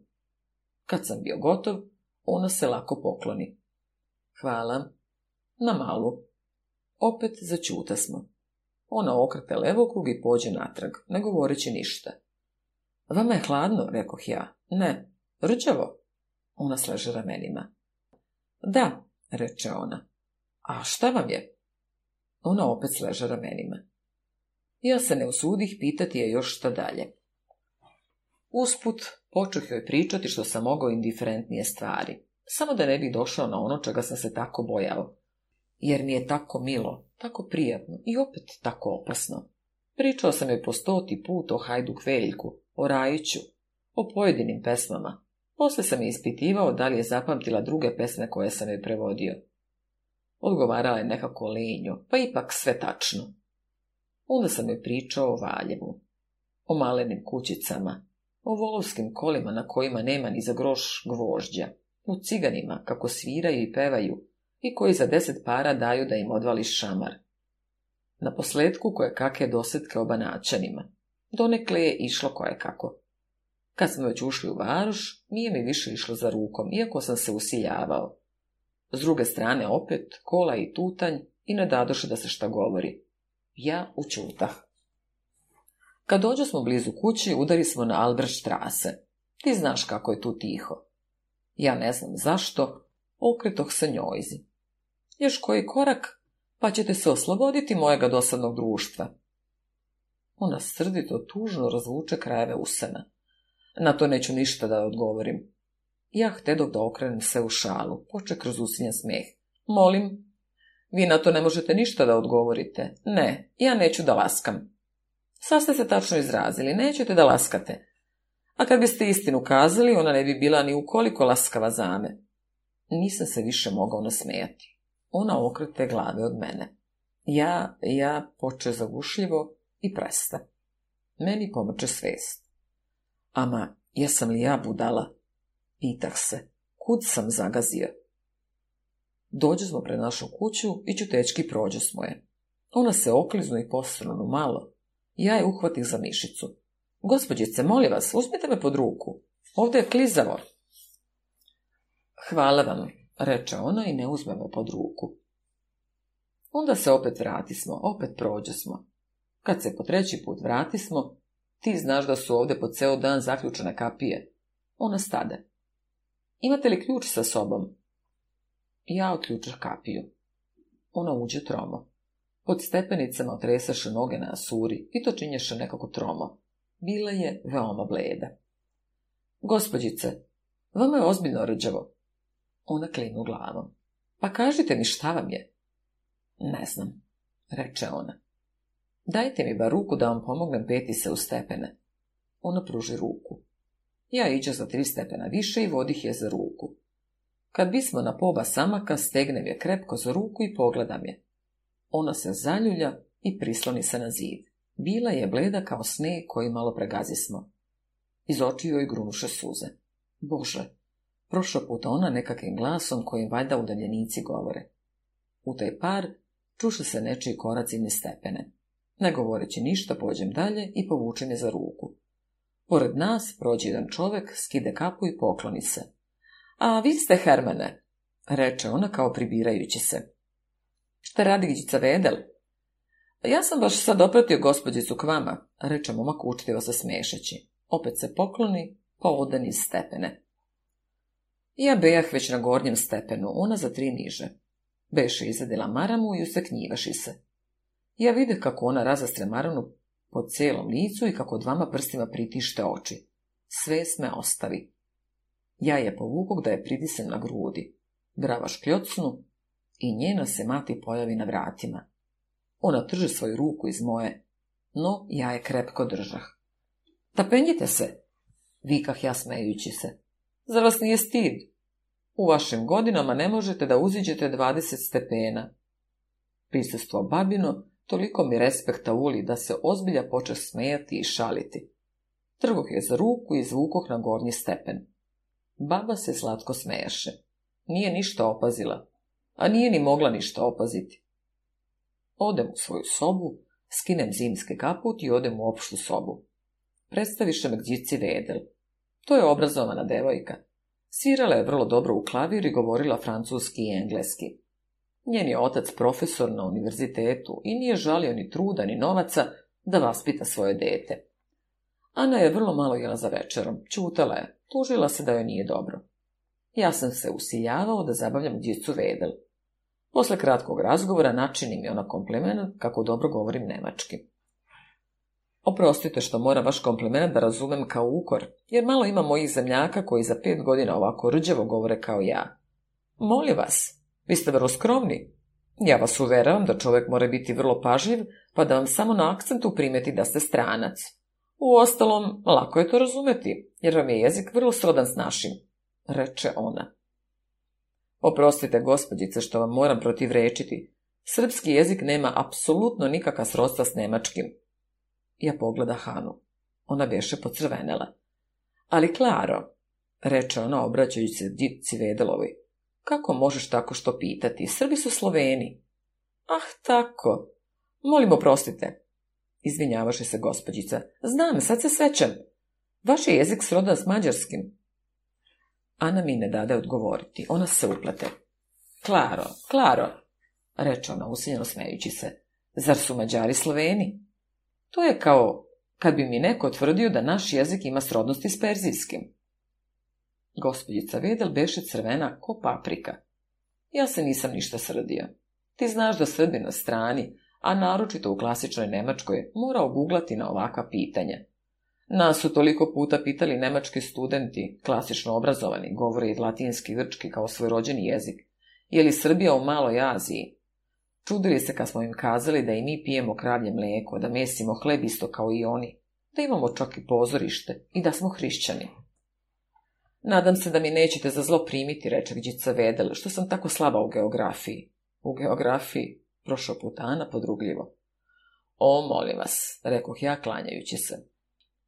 Kad sam bio gotov, ona se lako pokloni. Hvala. Na malu. Opet začuta smo. Ona okrte levokrug i pođe natrag, ne govoreći ništa. Vama je hladno, rekoh ja. Ne, rđavo, ona slaže ramenima. Da, reče ona. A šta vam je? Ona opet slaže ramenima. Ja se ne usudih pitati je još šta dalje. Usput počuhio je pričati što sam mogao indiferentnije stvari, samo da ne bi došao na ono čega sam se tako bojao. Jer mi je tako milo, tako prijatno i opet tako opasno. Pričao sam joj po stoti put o Hajduk Veljku, o Rajiću, o pojedinim pesmama, Posle sam je ispitivao da li je zapamtila druge pesme koje sam joj prevodio. Odgovarala je nekako lenjo, pa ipak sve tačno. Onda sam joj pričao o Valjevu, o malenim kućicama, o volovskim kolima na kojima nema ni za groš gvožđa, u ciganima kako sviraju i pevaju i koji za deset para daju da im odvali šamar. Na posledku koje kake dosetke o banačanima. Donekle je išlo koje kako. Kad smo već ušli u varoš, nije mi više išlo za rukom, iako sam se usiljavao. S druge strane opet, kola i tutanj i ne dadoše da se šta govori. Ja učutah. Kad dođo smo blizu kući, udari smo na Albrecht trase. Ti znaš kako je tu tiho. Ja ne znam zašto, okretoh se njojzi. Još koji korak, pa ćete se osloboditi mojega dosadnog društva. Ona srdito tužno razvuče krajeve usena. Na to neću ništa da odgovorim. Ja htedog da okrenem se u šalu, poče kroz usinja smijeh. Molim, vi na to ne možete ništa da odgovorite. Ne, ja neću da laskam. Sad ste se tačno izrazili, nećete da laskate. A kad biste istinu kazali, ona ne bi bila ni ukoliko laskava za me. Nisam se više mogao nasmijati. Ona okrete glave od mene. Ja, ja poče zagušljivo i presta. Meni pomrče svest. Ama, jesam li ja budala? Pitah se, kud sam zagazio? Dođu smo pred našu kuću i čutečki prođe smo je. Ona se okliznu i postranu malo. Ja je uhvatih za mišicu. Gospođice, molim vas, uzmite me pod ruku. Ovdje je klizavo. Hvala vam, reče ona i ne uzmemo pod ruku. Onda se opet vratismo, opet prođe smo. Kad se po treći put vratismo, ti znaš da su ovdje po ceo dan zaključene kapije. Ona stade. Imate li ključ sa sobom? Ja otključam kapiju. Ona uđe tromo. Pod stepenicama otresaše noge na Asuri i to činješe nekako tromo. Bila je veoma bleda. Gospođice, vama je ozbiljno rđavo. Ona klinu glavom. Pa kažite mi šta vam je. Ne znam, reče ona. Dajte mi bar ruku da vam pomognem peti se u stepene. Ona pruži ruku. Ja iđa za tri stepena više i vodih je za ruku. Kad bismo na poba samaka, stegnem je krepko za ruku i pogledam je. Ona se zaljulja i prisloni se na zid. Bila je bleda kao sne koji malo pregazi smo. Iz očiju joj grunuše suze. Bože, prošla puta ona nekakvim glasom kojim valjda udaljenici govore. U taj par čuše se nečiji koraci ni stepene. Ne govoreći ništa, pođem dalje i povučem je za ruku. Pored nas prođe jedan čovek, skide kapu i pokloni se. A vi ste Hermene? reče ona kao pribirajući se. Šta radi Vedel? Ja sam baš sad opratio gospođicu k vama, reče momak učtivo se smešeći. Opet se pokloni, pa ode niz stepene. Ja bejah već na gornjem stepenu, ona za tri niže. Beše izadila maramu i useknjivaši se. Ja vidim kako ona razastre maranu po cijelom licu i kako dvama prstima pritište oči. Sve sme ostavi. Ja je povukog da je pridisem na grudi. Brava škljocnu i njena se mati pojavi na vratima. Ona trže svoju ruku iz moje, no ja je krepko držah. Tapenjite se, vikah ja smejući se. Zar vas nije stid? U vašim godinama ne možete da uziđete 20 stepena. Prisustvo babino Toliko mi respekta uli da se ozbilja poče smijati i šaliti. Trgoh je za ruku i zvukoh na gornji stepen. Baba se slatko smeješe. Nije ništa opazila, a nije ni mogla ništa opaziti. Odem u svoju sobu, skinem zimski kaput i odem u opštu sobu. Predstaviše me gdjici Vedel. To je obrazovana devojka. Svirala je vrlo dobro u klavir i govorila francuski i engleski. Njen je otac profesor na univerzitetu i nije žalio ni truda ni novaca da vaspita svoje dete. Ana je vrlo malo jela za večerom, čutala je, tužila se da joj nije dobro. Ja sam se usijavao da zabavljam djecu Vedel. Posle kratkog razgovora načini mi ona komplement kako dobro govorim nemački. Oprostite što mora vaš kompliment da razumem kao ukor, jer malo ima mojih zemljaka koji za pet godina ovako rđevo govore kao ja. Molim vas, vi ste vrlo skromni. Ja vas uveravam da čovjek mora biti vrlo pažljiv, pa da vam samo na akcentu primeti da ste stranac. Uostalom, lako je to razumeti, jer vam je jezik vrlo srodan s našim, reče ona. Oprostite, gospođice, što vam moram protivrečiti. Srpski jezik nema apsolutno nikakva srodstva s nemačkim. Ja pogleda Hanu. Ona veše pocrvenela. Ali, Klaro, reče ona obraćajući se Dici Vedelovi, kako možeš tako što pitati? Srbi su Sloveni. Ah, tako. Molim oprostite. Izvinjavaše se gospođica. Znam, sad se svećam. Vaš je jezik srodan s mađarskim. Ana mi ne dade odgovoriti. Ona se uplate. Klaro, Klaro, reče ona usiljeno smejući se. Zar su mađari Sloveni? To je kao kad bi mi neko tvrdio da naš jezik ima srodnosti s perzijskim. Gospodjica Vedel beše crvena ko paprika. Ja se nisam ništa srdio. Ti znaš da Srbi na strani, a naročito u klasičnoj Nemačkoj, mora oguglati na ovakva pitanja. Nas su toliko puta pitali nemački studenti, klasično obrazovani, govore i latinski i grčki kao svoj rođeni jezik. Je li Srbija u maloj Aziji? Čudili se kad smo im kazali da i mi pijemo kravlje mlijeko, da mesimo hleb isto kao i oni, da imamo čak i pozorište i da smo hrišćani. Nadam se da mi nećete za zlo primiti, reče Gđica Vedel, što sam tako slaba u geografiji. U geografiji prošao putana podrugljivo. O, molim vas, rekoh ja klanjajući se.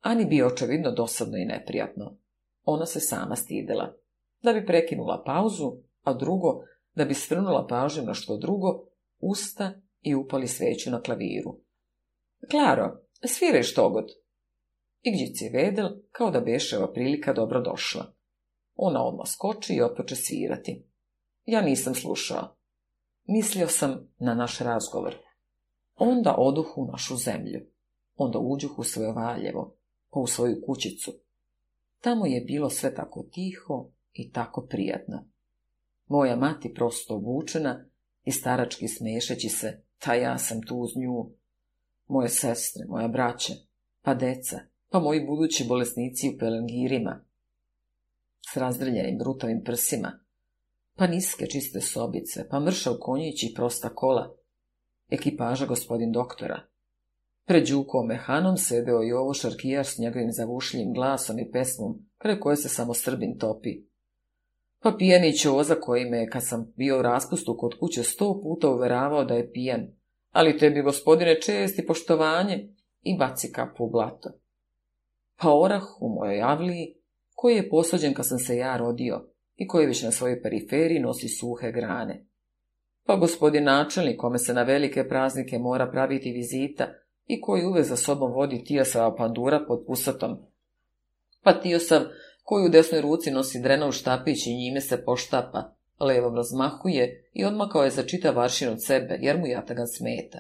Ani bi očevidno dosadno i neprijatno. Ona se sama stidela. Da bi prekinula pauzu, a drugo, da bi svrnula pažnju na što drugo, usta i upali sveću na klaviru. Klaro, sviraj štogod. god. I je Vedel, kao da beševa prilika dobro došla. Ona odmah skoči i otpoče svirati. Ja nisam slušao. Mislio sam na naš razgovor. Onda oduh u našu zemlju. Onda uđuh u svoje Valjevo, pa u svoju kućicu. Tamo je bilo sve tako tiho i tako prijatno. Moja mati prosto obučena i starački smešeći se, ta ja sam tu uz nju. Moje sestre, moja braće, pa deca, pa moji budući bolesnici u pelengirima, s razdrljenim brutovim prsima, pa niske čiste sobice, pa mršav konjić i prosta kola. Ekipaža gospodin doktora. Pred Đukom mehanom sedeo i ovo šarkijaš s njegovim zavušljim glasom i pesmom, kraj koje se samo srbin topi. Pa pijeni oza, koji me, kad sam bio u raspustu kod kuće, sto puta uveravao da je pijen, ali tebi, gospodine, čest i poštovanje, i baci kapu u blato. Pa orah u mojoj avliji koji je posađen kad sam se ja rodio i koji već na svojoj periferiji nosi suhe grane. Pa gospodin načelnik, kome se na velike praznike mora praviti vizita i koji uvek za sobom vodi tijasava pandura pod pusatom. Pa sam koji u desnoj ruci nosi drenov štapić i njime se poštapa, levom razmahuje i odmakao je za čita od sebe, jer mu jatagan smeta.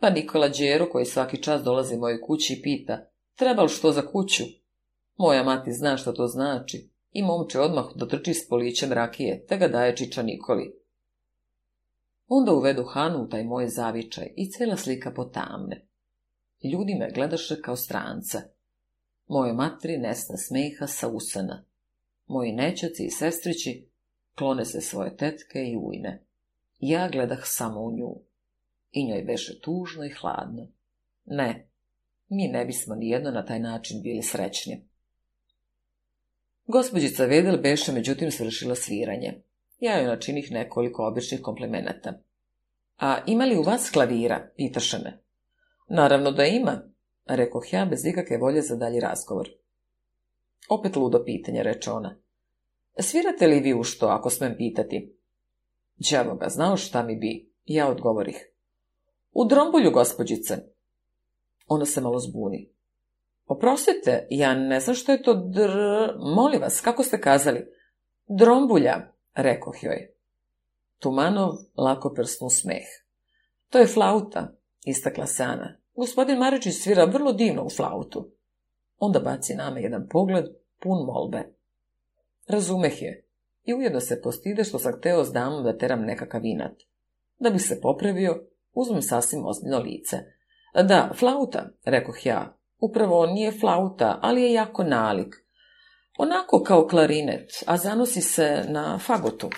Pa Nikola Đero, koji svaki čas dolazi mojoj kući, pita, treba li što za kuću? Moja mati zna što to znači i momče odmah dotrči s polićem rakije, te ga daje čiča Nikoli. Onda uvedu Hanu u taj moj zavičaj i cela slika potamne. Ljudi me gledaše kao stranca. moje matri nesna smeha sa usana. Moji nećaci i sestrići klone se svoje tetke i ujne. Ja gledah samo u nju. I njoj beše tužno i hladno. Ne, mi ne bismo nijedno na taj način bili srećni. Gospođica Vedel beše međutim svršila sviranje. Ja joj načinih nekoliko običnih komplimenata. A ima li u vas klavira? pitaše me. Naravno da ima, rekoh ja bez ikakve volje za dalji razgovor. Opet ludo pitanje, reče ona. Svirate li vi u što, ako smem pitati? Đavo ga, znao šta mi bi? Ja odgovorih. U drombolju, gospođice. Ona se malo zbuni. Oprostite, ja ne znam što je to dr... Molim vas, kako ste kazali? Drombulja, rekoh joj. Tumanov lako prsnu smeh. To je flauta, istakla se Ana. Gospodin Maričić svira vrlo divno u flautu. Onda baci nama jedan pogled, pun molbe. Razumeh je. I ujedno se postide što sam hteo s damom da teram nekakav inat. Da bi se popravio, uzmem sasvim ozbiljno lice. Da, flauta, rekoh ja, Upravo nije flauta, ali je jako nalik. Onako kao klarinet, a zanosi se na fagotu.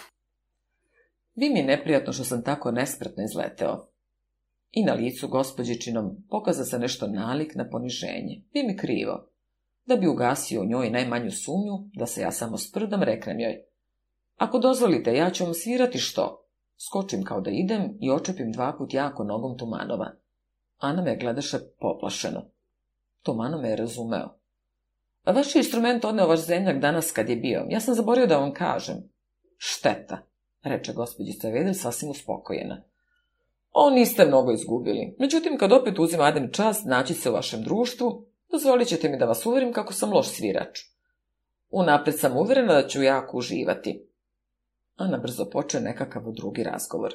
Vi mi je neprijatno što sam tako nespretno izleteo. I na licu gospođičinom pokaza se nešto nalik na poniženje. Vi mi krivo. Da bi ugasio njoj najmanju sumnju, da se ja samo sprdam, reknem joj. Ako dozvolite, ja ću vam svirati što? Skočim kao da idem i očepim dva put jako nogom tumanova. Ana me gledaše poplašeno. Tomano me je razumeo. vaš je instrument odneo vaš zemljak danas kad je bio. Ja sam zaborio da vam kažem. Šteta, reče gospođica Vedem sasvim uspokojena. O, niste mnogo izgubili. Međutim, kad opet uzim adem čast naći se u vašem društvu, dozvolit ćete mi da vas uverim kako sam loš svirač. Unapred sam uvjerena da ću jako uživati. Ana brzo poče nekakav drugi razgovor.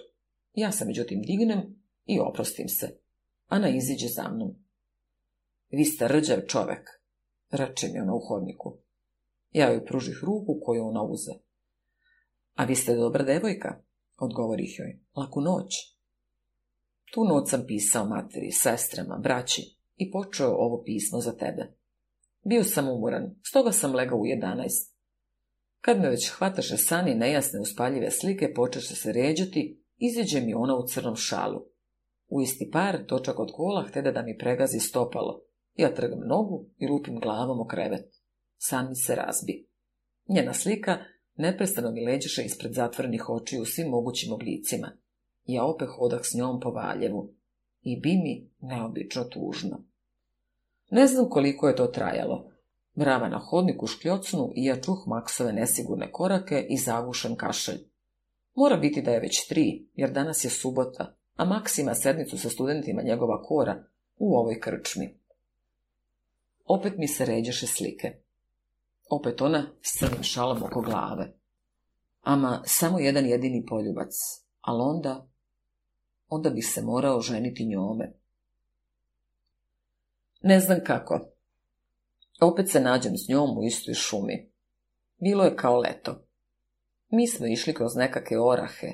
Ja se međutim dignem i oprostim se. Ana iziđe za mnom. Vi ste rđav čovek, reče mi ona u hodniku. Ja joj pružih ruku koju ona uze. A vi ste dobra devojka, odgovorih joj. Laku noć. Tu noć sam pisao materi, sestrama, braći i počeo ovo pismo za tebe. Bio sam umoran, stoga sam legao u jedanaest. Kad me već hvataše san i nejasne uspaljive slike, počeše se ređati, iziđe mi ona u crnom šalu. U isti par, točak od kola, htede da mi pregazi stopalo. Ja trgam nogu i lupim glavom o krevet. San mi se razbi. Njena slika neprestano mi leđeše ispred zatvorenih očiju u svim mogućim oblicima. Ja opet hodak s njom po valjevu. I bi mi neobično tužno. Ne znam koliko je to trajalo. Brava na hodniku škljocnu i ja čuh maksove nesigurne korake i zagušen kašelj. Mora biti da je već tri, jer danas je subota, a maksima ima sednicu sa studentima njegova kora u ovoj krčmi. Opet mi se ređeše slike. Opet ona s crnim šalom oko glave. Ama samo jedan jedini poljubac, ali onda, onda bi se morao ženiti njome. Ne znam kako. Opet se nađem s njom u istoj šumi. Bilo je kao leto. Mi smo išli kroz nekake orahe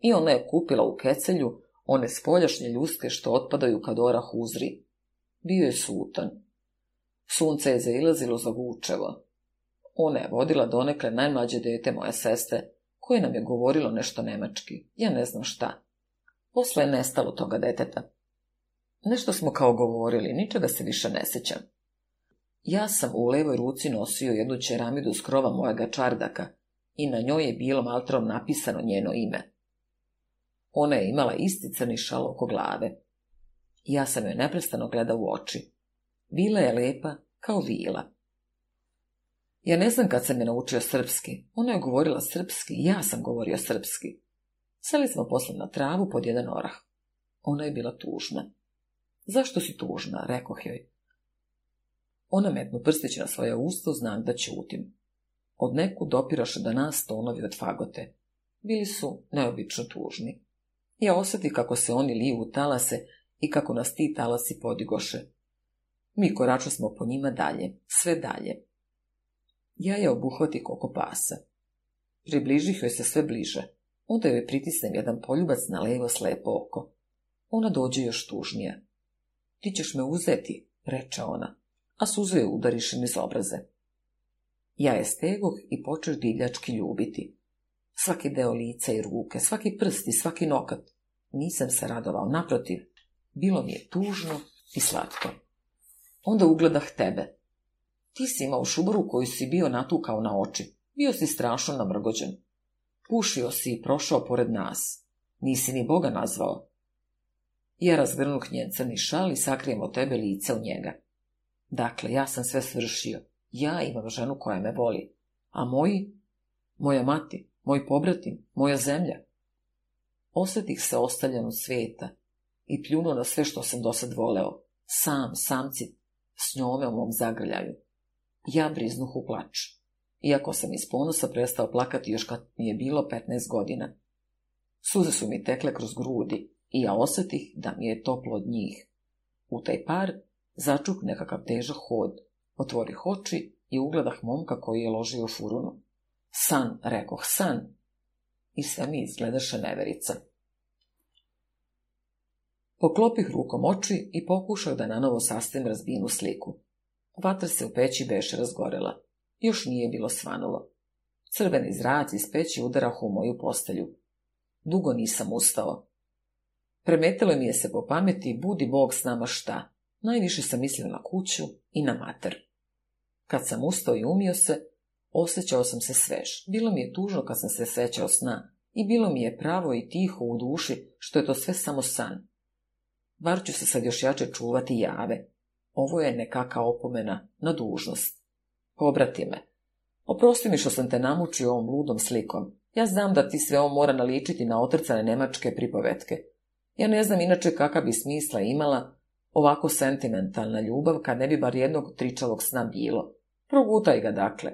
i ona je kupila u kecelju one spoljašnje ljuske što otpadaju kad orah uzri. Bio je sutan. Sunce je zailazilo za Vučevo. Ona je vodila donekle najmlađe dete moje seste, koje nam je govorilo nešto nemački, ja ne znam šta. Posle je nestalo toga deteta. Nešto smo kao govorili, ničega se više ne sećam. Ja sam u levoj ruci nosio jednu čeramidu s krova mojega čardaka i na njoj je bilo maltrom napisano njeno ime. Ona je imala isti crni šal oko glave. Ja sam joj neprestano gledao u oči. Vila je lepa kao vila. Ja ne znam kad sam je naučio srpski. Ona je govorila srpski, ja sam govorio srpski. Seli smo posle na travu pod jedan orah. Ona je bila tužna. Zašto si tužna, rekoh joj. Ona metnu prstić na svoje usto, znam da ćutim. Od neku dopiraše da nas tonovi od fagote. Bili su neobično tužni. Ja osjeti kako se oni liju u talase i kako nas ti talasi podigoše. Mi koračo smo po njima dalje, sve dalje. Ja je obuhvati koko pasa. Približih joj se sve bliže. Onda joj pritisnem jedan poljubac na levo slepo oko. Ona dođe još tužnije. Ti ćeš me uzeti, reče ona, a suze je udarišen iz obraze. Ja je stegoh i počeš divljački ljubiti. Svaki deo lica i ruke, svaki prst i svaki nokat. Nisam se radovao, naprotiv, bilo mi je tužno i slatko. Onda ugledah tebe. Ti si imao šubru, koju si bio natukao na oči. Bio si strašno namrgođen. Pušio si i prošao pored nas. Nisi ni Boga nazvao. Ja razgrnuh njen crni šal i sakrijem od tebe lice u njega. Dakle, ja sam sve svršio. Ja imam ženu koja me voli. A moji? Moja mati, moj pobratim, moja zemlja. Osjetih se ostaljen od svijeta i pljunuo na sve što sam dosad voleo. Sam, samcit, s njome u mom zagrljaju. Ja briznuh u plač. Iako sam iz ponosa prestao plakati još kad mi je bilo petnaest godina. Suze su mi tekle kroz grudi i ja osjetih da mi je toplo od njih. U taj par začuk nekakav težak hod. Otvorih oči i ugledah momka koji je ložio furunu. San, rekoh, san. I sve mi izgledaše neverica. Poklopih rukom oči i pokušao da na novo sastavim razbijenu sliku. Vatra se u peći beše razgorela. Još nije bilo svanulo. Crveni zrac iz peći udarahu u moju postelju. Dugo nisam ustao. Premetilo mi je se po pameti, budi bog s nama šta. Najviše sam mislio na kuću i na mater. Kad sam ustao i umio se, osjećao sam se svež. Bilo mi je tužno kad sam se sećao sna i bilo mi je pravo i tiho u duši što je to sve samo san. Bar ću se sad još jače čuvati jave. Ovo je nekaka opomena na dužnost. Pobrati me. Oprosti mi što sam te namučio ovom ludom slikom. Ja znam da ti sve ovo mora naličiti na otrcane nemačke pripovetke. Ja ne znam inače kakav bi smisla imala ovako sentimentalna ljubav kad ne bi bar jednog tričalog sna bilo. Progutaj ga dakle.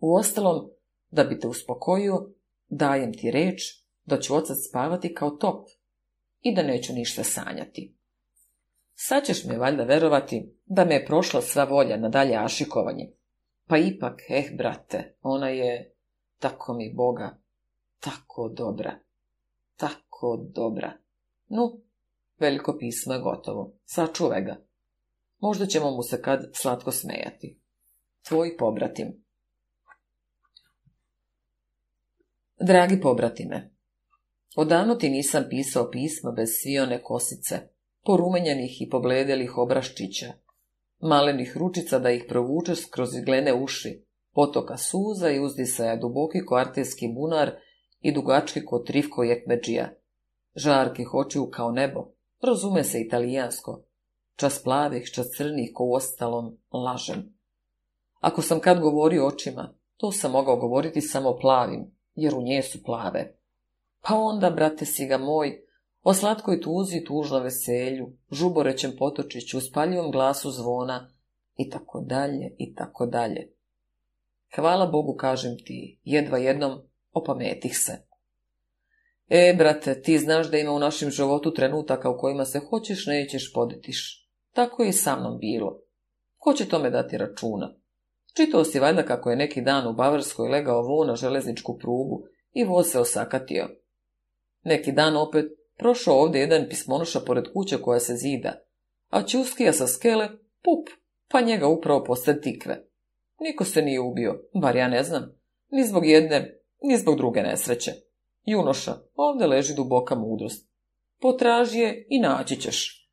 Uostalom, da bi te uspokojio, dajem ti reč da ću odsad spavati kao top i da neću ništa sanjati. Sad ćeš mi valjda verovati da me je prošla sva volja na dalje ašikovanje. Pa ipak, eh, brate, ona je, tako mi Boga, tako dobra, tako dobra. Nu, veliko pismo je gotovo, sačuvaj ga. Možda ćemo mu se kad slatko smejati. Tvoj pobratim. Dragi pobratime, Odavno ti nisam pisao pisma bez svione kosice, porumenjenih i pobledelih obraščića, malenih ručica da ih provuče kroz glene uši, potoka suza i uzdisaja duboki koartijski bunar i dugački ko trivko jekmeđija. Žarkih očiju kao nebo, razume se italijansko, čas plavih, čas crnih ko u ostalom lažem. Ako sam kad govorio očima, to sam mogao govoriti samo plavim, jer u nje su plave. Pa onda, brate si ga moj, o slatkoj tuzi, tužno veselju, žuborećem potočiću, spaljivom glasu zvona, i tako dalje, i tako dalje. Hvala Bogu, kažem ti, jedva jednom opametih se. E, brate, ti znaš da ima u našem životu trenutaka u kojima se hoćeš, nećeš, podetiš. Tako je i sa mnom bilo. Ko će tome dati računa? Čitao si valjda kako je neki dan u Bavarskoj legao vo na železničku prugu i voz se osakatio. Neki dan opet prošao ovdje jedan pismonoša pored kuće koja se zida, a čuskija sa skele, pup, pa njega upravo posred tikve. Niko se nije ubio, bar ja ne znam, ni zbog jedne, ni zbog druge nesreće. Junoša, ovdje leži duboka mudrost. Potraži je i naći ćeš.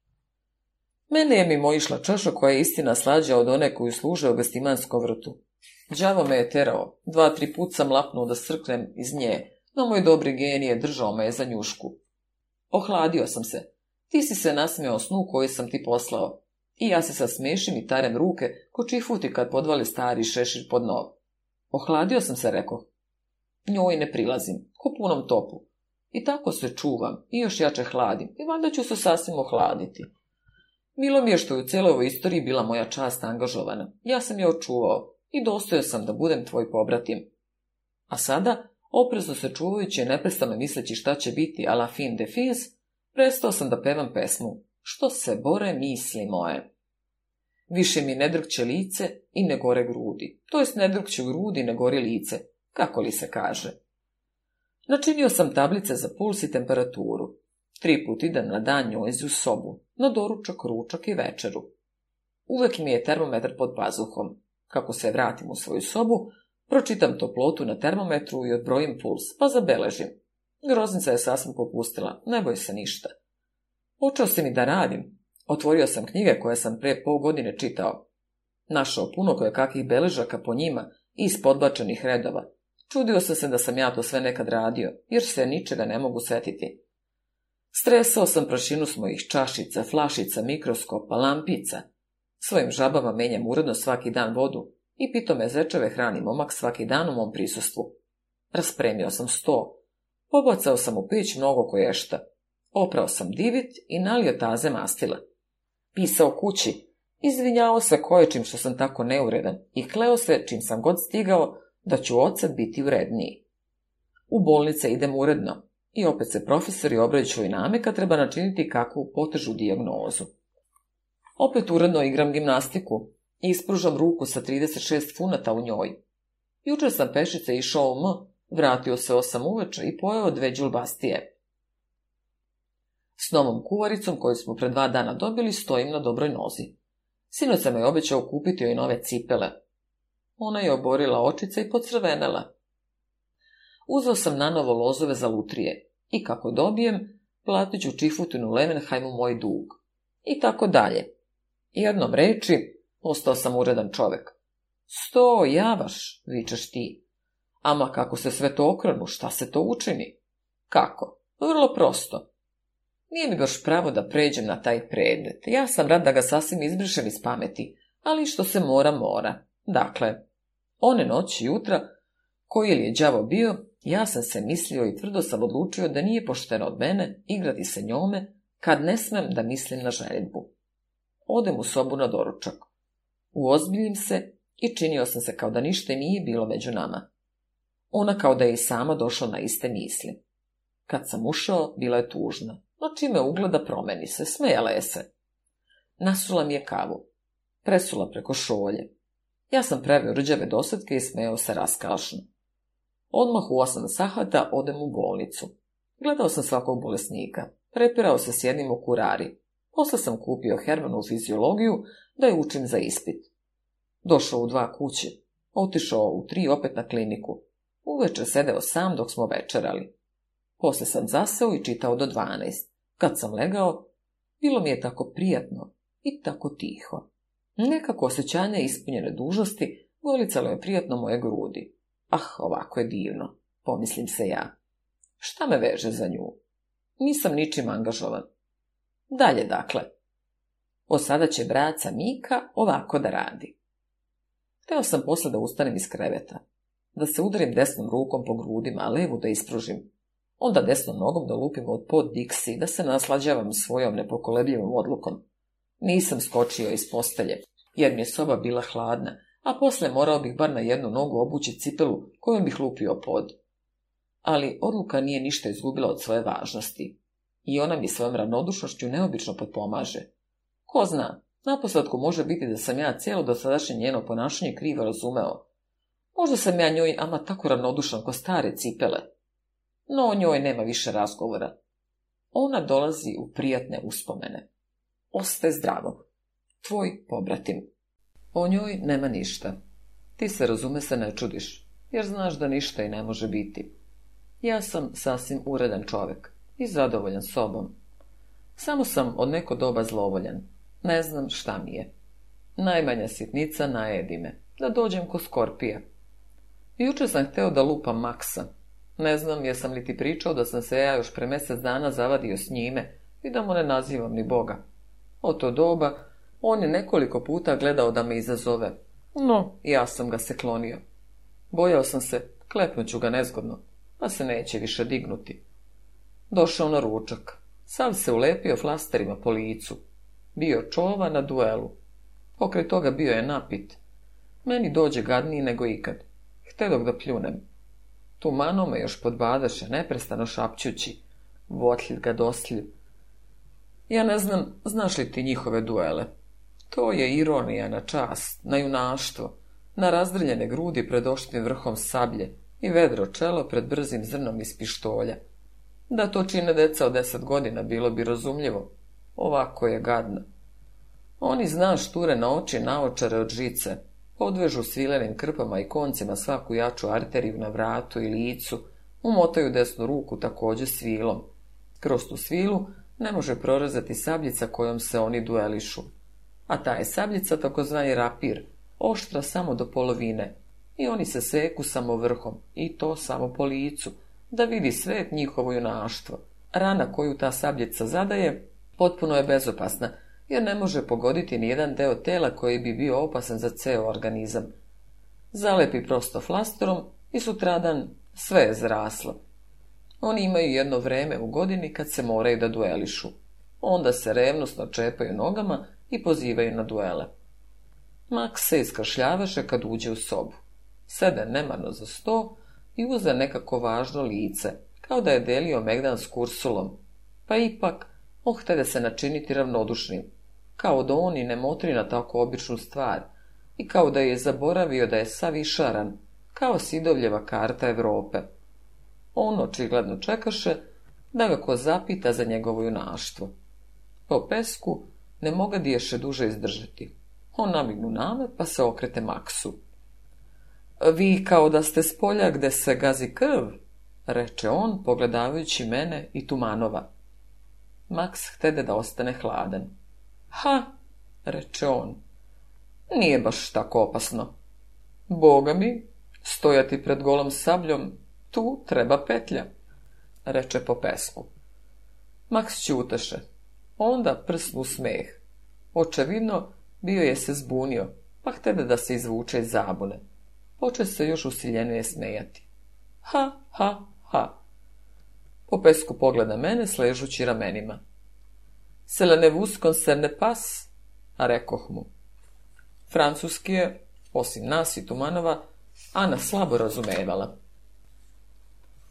Mene je mimo išla čaša koja je istina slađa od one koju služe u gestimanskom vrtu. Đavo me je terao, dva, tri put sam lapnuo da srknem iz nje, no moj dobri genije držao me za njušku. Ohladio sam se. Ti si se nasmeo snu koji sam ti poslao. I ja se sasmešim i tarem ruke, ko čifuti kad podvali stari šešir pod nov. Ohladio sam se, rekao. Njoj ne prilazim, ko punom topu. I tako se čuvam, i još jače hladim, i valjda ću se sasvim ohladiti. Milo mi je što je u cijeloj ovoj istoriji bila moja čast angažovana. Ja sam je očuvao i dostojao sam da budem tvoj pobratim. A sada Oprezno se čuvajući i neprestano misleći šta će biti a la fin de prestao sam da pevam pesmu Što se bore misli moje. Više mi ne drgće lice i ne gore grudi, to jest ne drgće grudi ne gore lice, kako li se kaže. Načinio sam tablice za puls i temperaturu, tri put idem na dan njojzi u sobu, na doručak, ručak i večeru. Uvek mi je termometar pod pazuhom. Kako se vratim u svoju sobu, Pročitam toplotu na termometru i odbrojim puls, pa zabeležim. Groznica je sasvim popustila, ne boj se ništa. Počeo sam i da radim. Otvorio sam knjige koje sam pre pol godine čitao. Našao puno koje kakvih beležaka po njima i iz podbačenih redova. Čudio sam se da sam ja to sve nekad radio, jer se ničega ne mogu setiti. Stresao sam prašinu s mojih čašica, flašica, mikroskopa, lampica. Svojim žabama menjam uredno svaki dan vodu, i me zečeve hrani momak svaki dan u mom prisustvu. Raspremio sam sto, pobacao sam u pić mnogo koješta, oprao sam divit i nalio taze mastila. Pisao kući, izvinjao se koječim što sam tako neuredan i kleo se čim sam god stigao da ću oca biti uredniji. U bolnice idem uredno i opet se profesori obraćaju i nameka treba načiniti kakvu potežu dijagnozu. Opet uredno igram gimnastiku, Ispružam ruku sa 36 funata u njoj. Jučer sam pešice išao M, vratio se osam uveče i pojeo dve džulbastije. S novom kuvaricom koju smo pre dva dana dobili stojim na dobroj nozi. Sinoć sam je obećao kupiti joj nove cipele. Ona je oborila očice i pocrvenela. Uzeo sam na novo lozove za lutrije i kako dobijem, platit ću čifutinu Levenhajmu moj dug. I tako dalje. Jednom reči, Ostao sam uredan čovjek. Sto, baš, vičeš ti. Ama kako se sve to okrenu, šta se to učini? Kako? Vrlo prosto. Nije mi baš pravo da pređem na taj predmet. Ja sam rad da ga sasvim izbrišem iz pameti, ali što se mora, mora. Dakle, one noći jutra, koji li je đavo bio, ja sam se mislio i tvrdo sam odlučio da nije pošteno od mene igrati se njome, kad ne smem da mislim na željbu. Odem u sobu na doručak. Uozbiljim se i činio sam se kao da ništa nije bilo među nama. Ona kao da je i sama došla na iste misli. Kad sam ušao, bila je tužna, no čime ugleda promeni se, smejala je se. Nasula mi je kavu. Presula preko šolje. Ja sam preveo rđave dosadke i smeo se raskašno. Odmah u osam sahata odem u bolnicu. Gledao sam svakog bolesnika. Prepirao se s jednim okurari. Posle sam kupio Hermanu fiziologiju, da je učim za ispit. Došao u dva kući, otišao u tri opet na kliniku. Uvečer sedeo sam dok smo večerali. Posle sam zaseo i čitao do dvanaest. Kad sam legao, bilo mi je tako prijatno i tako tiho. Nekako osjećanje ispunjene dužnosti golicalo je prijatno moje grudi. Ah, ovako je divno, pomislim se ja. Šta me veže za nju? Nisam ničim angažovan. Dalje, dakle, o sada će braca Mika ovako da radi. Teo sam posle da ustanem iz kreveta, da se udarim desnom rukom po grudima, a levu da istružim. Onda desnom nogom da lupim od pod diksi da se naslađavam svojom nepokolebljivom odlukom. Nisam skočio iz postelje, jer mi je soba bila hladna, a posle morao bih bar na jednu nogu obući cipelu kojom bih lupio pod. Ali odluka nije ništa izgubila od svoje važnosti. I ona mi svojom ravnodušnošću neobično potpomaže. Ko zna, naposledku može biti da sam ja cijelo dosadašnje njeno ponašanje krivo razumeo. Možda sam ja njoj ama tako ravnodušan ko stare cipele. No o njoj nema više razgovora. Ona dolazi u prijatne uspomene. Ostaje zdravo. Tvoj pobratim. O njoj nema ništa. Ti se razume se ne čudiš, jer znaš da ništa i ne može biti. Ja sam sasvim uredan čovek i zadovoljan sobom. Samo sam od neko doba zlovoljan. Ne znam šta mi je. Najmanja sitnica najedi me. Da dođem ko Skorpija. Juče sam hteo da lupam Maksa. Ne znam jesam li ti pričao da sam se ja još pre mjesec dana zavadio s njime i da mu ne nazivam ni Boga. O to doba on je nekoliko puta gledao da me izazove. No, ja sam ga se klonio. Bojao sam se, klepnuću ga nezgodno, pa se neće više dignuti. Došao na ručak. Sav se ulepio flasterima po licu. Bio čova na duelu. Pokraj toga bio je napit. Meni dođe gadniji nego ikad. dok da pljunem. Tu mano me još podbadaše, neprestano šapćući. Votlj ga doslju. Ja ne znam, znaš li ti njihove duele? To je ironija na čast, na junaštvo, na razdrljene grudi pred oštnim vrhom sablje i vedro čelo pred brzim zrnom iz pištolja. Da to čine deca od deset godina, bilo bi razumljivo, Ovako je gadno. Oni zna šture na oči naočare od žice, podvežu svilenim krpama i koncima svaku jaču arteriju na vratu i licu, umotaju desnu ruku također svilom. Kroz tu svilu ne može prorezati sabljica kojom se oni duelišu. A ta je sabljica takozvani rapir, oštra samo do polovine. I oni se seku samo vrhom, i to samo po licu, da vidi svet njihovo junaštvo. Rana koju ta sabljica zadaje, Potpuno je bezopasna, jer ne može pogoditi ni jedan deo tela koji bi bio opasan za ceo organizam. Zalepi prosto flastorom i sutradan sve je zraslo. Oni imaju jedno vreme u godini kad se moraju da duelišu. Onda se revnostno čepaju nogama i pozivaju na duele. Maks se iskašljavaše kad uđe u sobu. Sede nemarno za sto i uze nekako važno lice, kao da je delio Megdan s Kursulom, pa ipak on da se načiniti ravnodušnim, kao da on i ne motri na tako običnu stvar, i kao da je zaboravio da je savišaran, kao Sidovljeva karta Europe. On očigledno čekaše da ga ko zapita za njegovo junaštvo. Po pesku ne moga diješe duže izdržati. On namignu name, pa se okrete maksu. Vi kao da ste spolja gde se gazi krv, reče on, pogledavajući mene i Tumanova. Max htede da ostane hladan. Ha, reče on, nije baš tako opasno. Boga mi, stojati pred golom sabljom, tu treba petlja, reče po pesmu. Max ćuteše, onda prsnu smeh. Očevidno, bio je se zbunio, pa htede da se izvuče iz zabune. Poče se još usiljenije smejati. Ha, ha, ha. Popesku pogleda mene, sležući ramenima. Se la ne pas, a rekoh mu. Francuski je, osim nas i Tumanova, Ana slabo razumevala.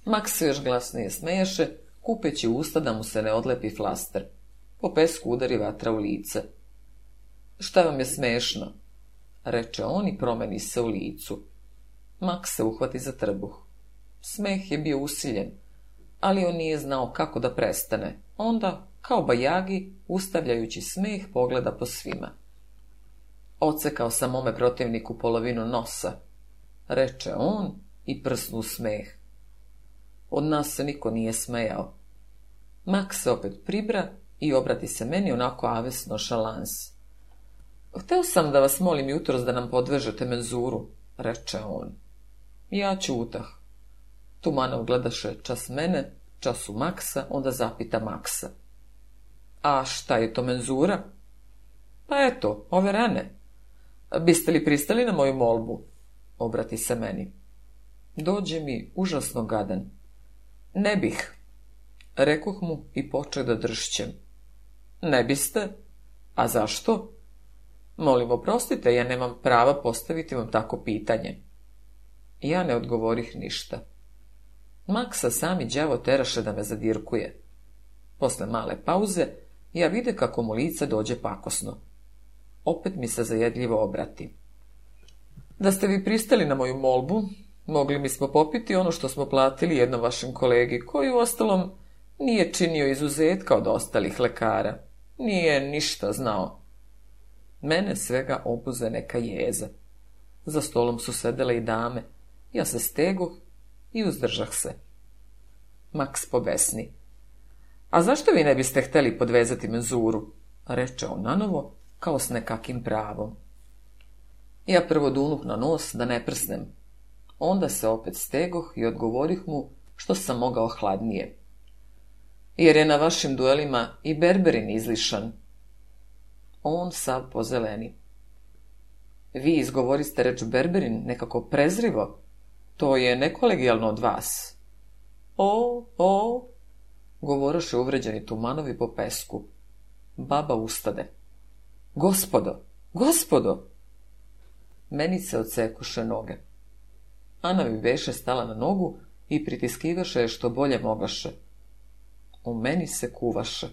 Maks se još glasnije smeješe, kupeći usta da mu se ne odlepi flaster. Popesku udari vatra u lice. Šta vam je smešno? reče on i promeni se u licu. Mak se uhvati za trbuh. Smeh je bio usiljen, ali on nije znao kako da prestane. Onda, kao bajagi, ustavljajući smeh, pogleda po svima. Ocekao sam ome protivniku polovinu nosa, reče on i prsnu smeh. Od nas se niko nije smejao. Mak se opet pribra i obrati se meni onako avesno šalans. Hteo sam da vas molim jutros da nam podvežete menzuru, reče on. Ja ću utah. Tumanov gledaše čas mene, čas u Maksa, onda zapita Maksa. A šta je to menzura? Pa eto, ove rane. Biste li pristali na moju molbu? Obrati se meni. Dođe mi užasno gadan. Ne bih. Rekoh mu i počeo da dršćem. Ne biste? A zašto? Molim, oprostite, ja nemam prava postaviti vam tako pitanje. Ja ne odgovorih ništa. Maksa sami đavo teraše da me zadirkuje. Posle male pauze, ja vide kako mu lice dođe pakosno. Opet mi se zajedljivo obrati. Da ste vi pristali na moju molbu, mogli mi smo popiti ono što smo platili jednom vašem kolegi, koji u ostalom nije činio izuzetka od ostalih lekara. Nije ništa znao. Mene svega obuze neka jeza. Za stolom su sedele i dame. Ja se stegoh i uzdržah se. Maks pobesni. A zašto vi ne biste hteli podvezati menzuru? Reče on nanovo, kao s nekakim pravom. Ja prvo dunuh na nos da ne prsnem. Onda se opet stegoh i odgovorih mu što sam mogao hladnije. Jer je na vašim duelima i berberin izlišan. On sav pozeleni. Vi izgovoriste reč berberin nekako prezrivo, to je nekolegijalno od vas. O, o, govoroše uvređeni tumanovi po pesku. Baba ustade. Gospodo, gospodo! Meni se odsekuše noge. Ana bi veše stala na nogu i pritiskivaše je što bolje mogaše. U meni se kuvaše.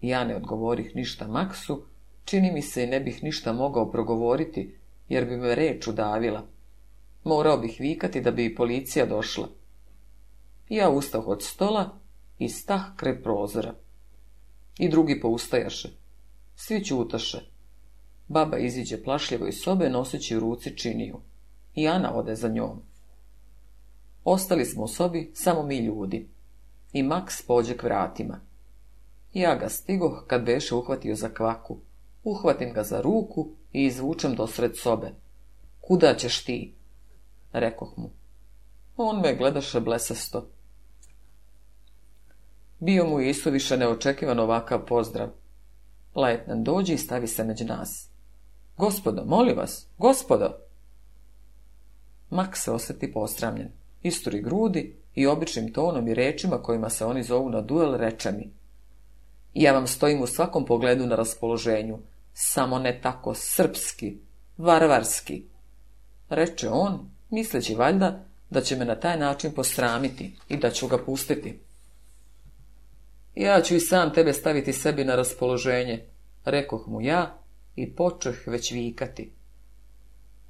Ja ne odgovorih ništa Maksu, čini mi se i ne bih ništa mogao progovoriti, jer bi me reč udavila. Morao bih vikati da bi i policija došla. Ja ustah od stola i stah kre prozora. I drugi poustajaše. Svi ćutaše. Baba iziđe plašljivo iz sobe noseći u ruci činiju. I Ana ode za njom. Ostali smo u sobi, samo mi ljudi. I Maks pođe k vratima. Ja ga stigoh kad beše uhvatio za kvaku. Uhvatim ga za ruku i izvučem do sred sobe. Kuda ćeš ti? rekoh mu. On me gledaše blesasto. Bio mu i isto više neočekivan ovakav pozdrav. Lajtnan dođi i stavi se među nas. Gospodo, molim vas, gospodo! Mak se osjeti postramljen, Isturi grudi i običnim tonom i rečima kojima se oni zovu na duel reče mi. Ja vam stojim u svakom pogledu na raspoloženju, samo ne tako srpski, varvarski. Reče on misleći valjda da će me na taj način postramiti i da ću ga pustiti. Ja ću i sam tebe staviti sebi na raspoloženje, rekoh mu ja i počeh već vikati.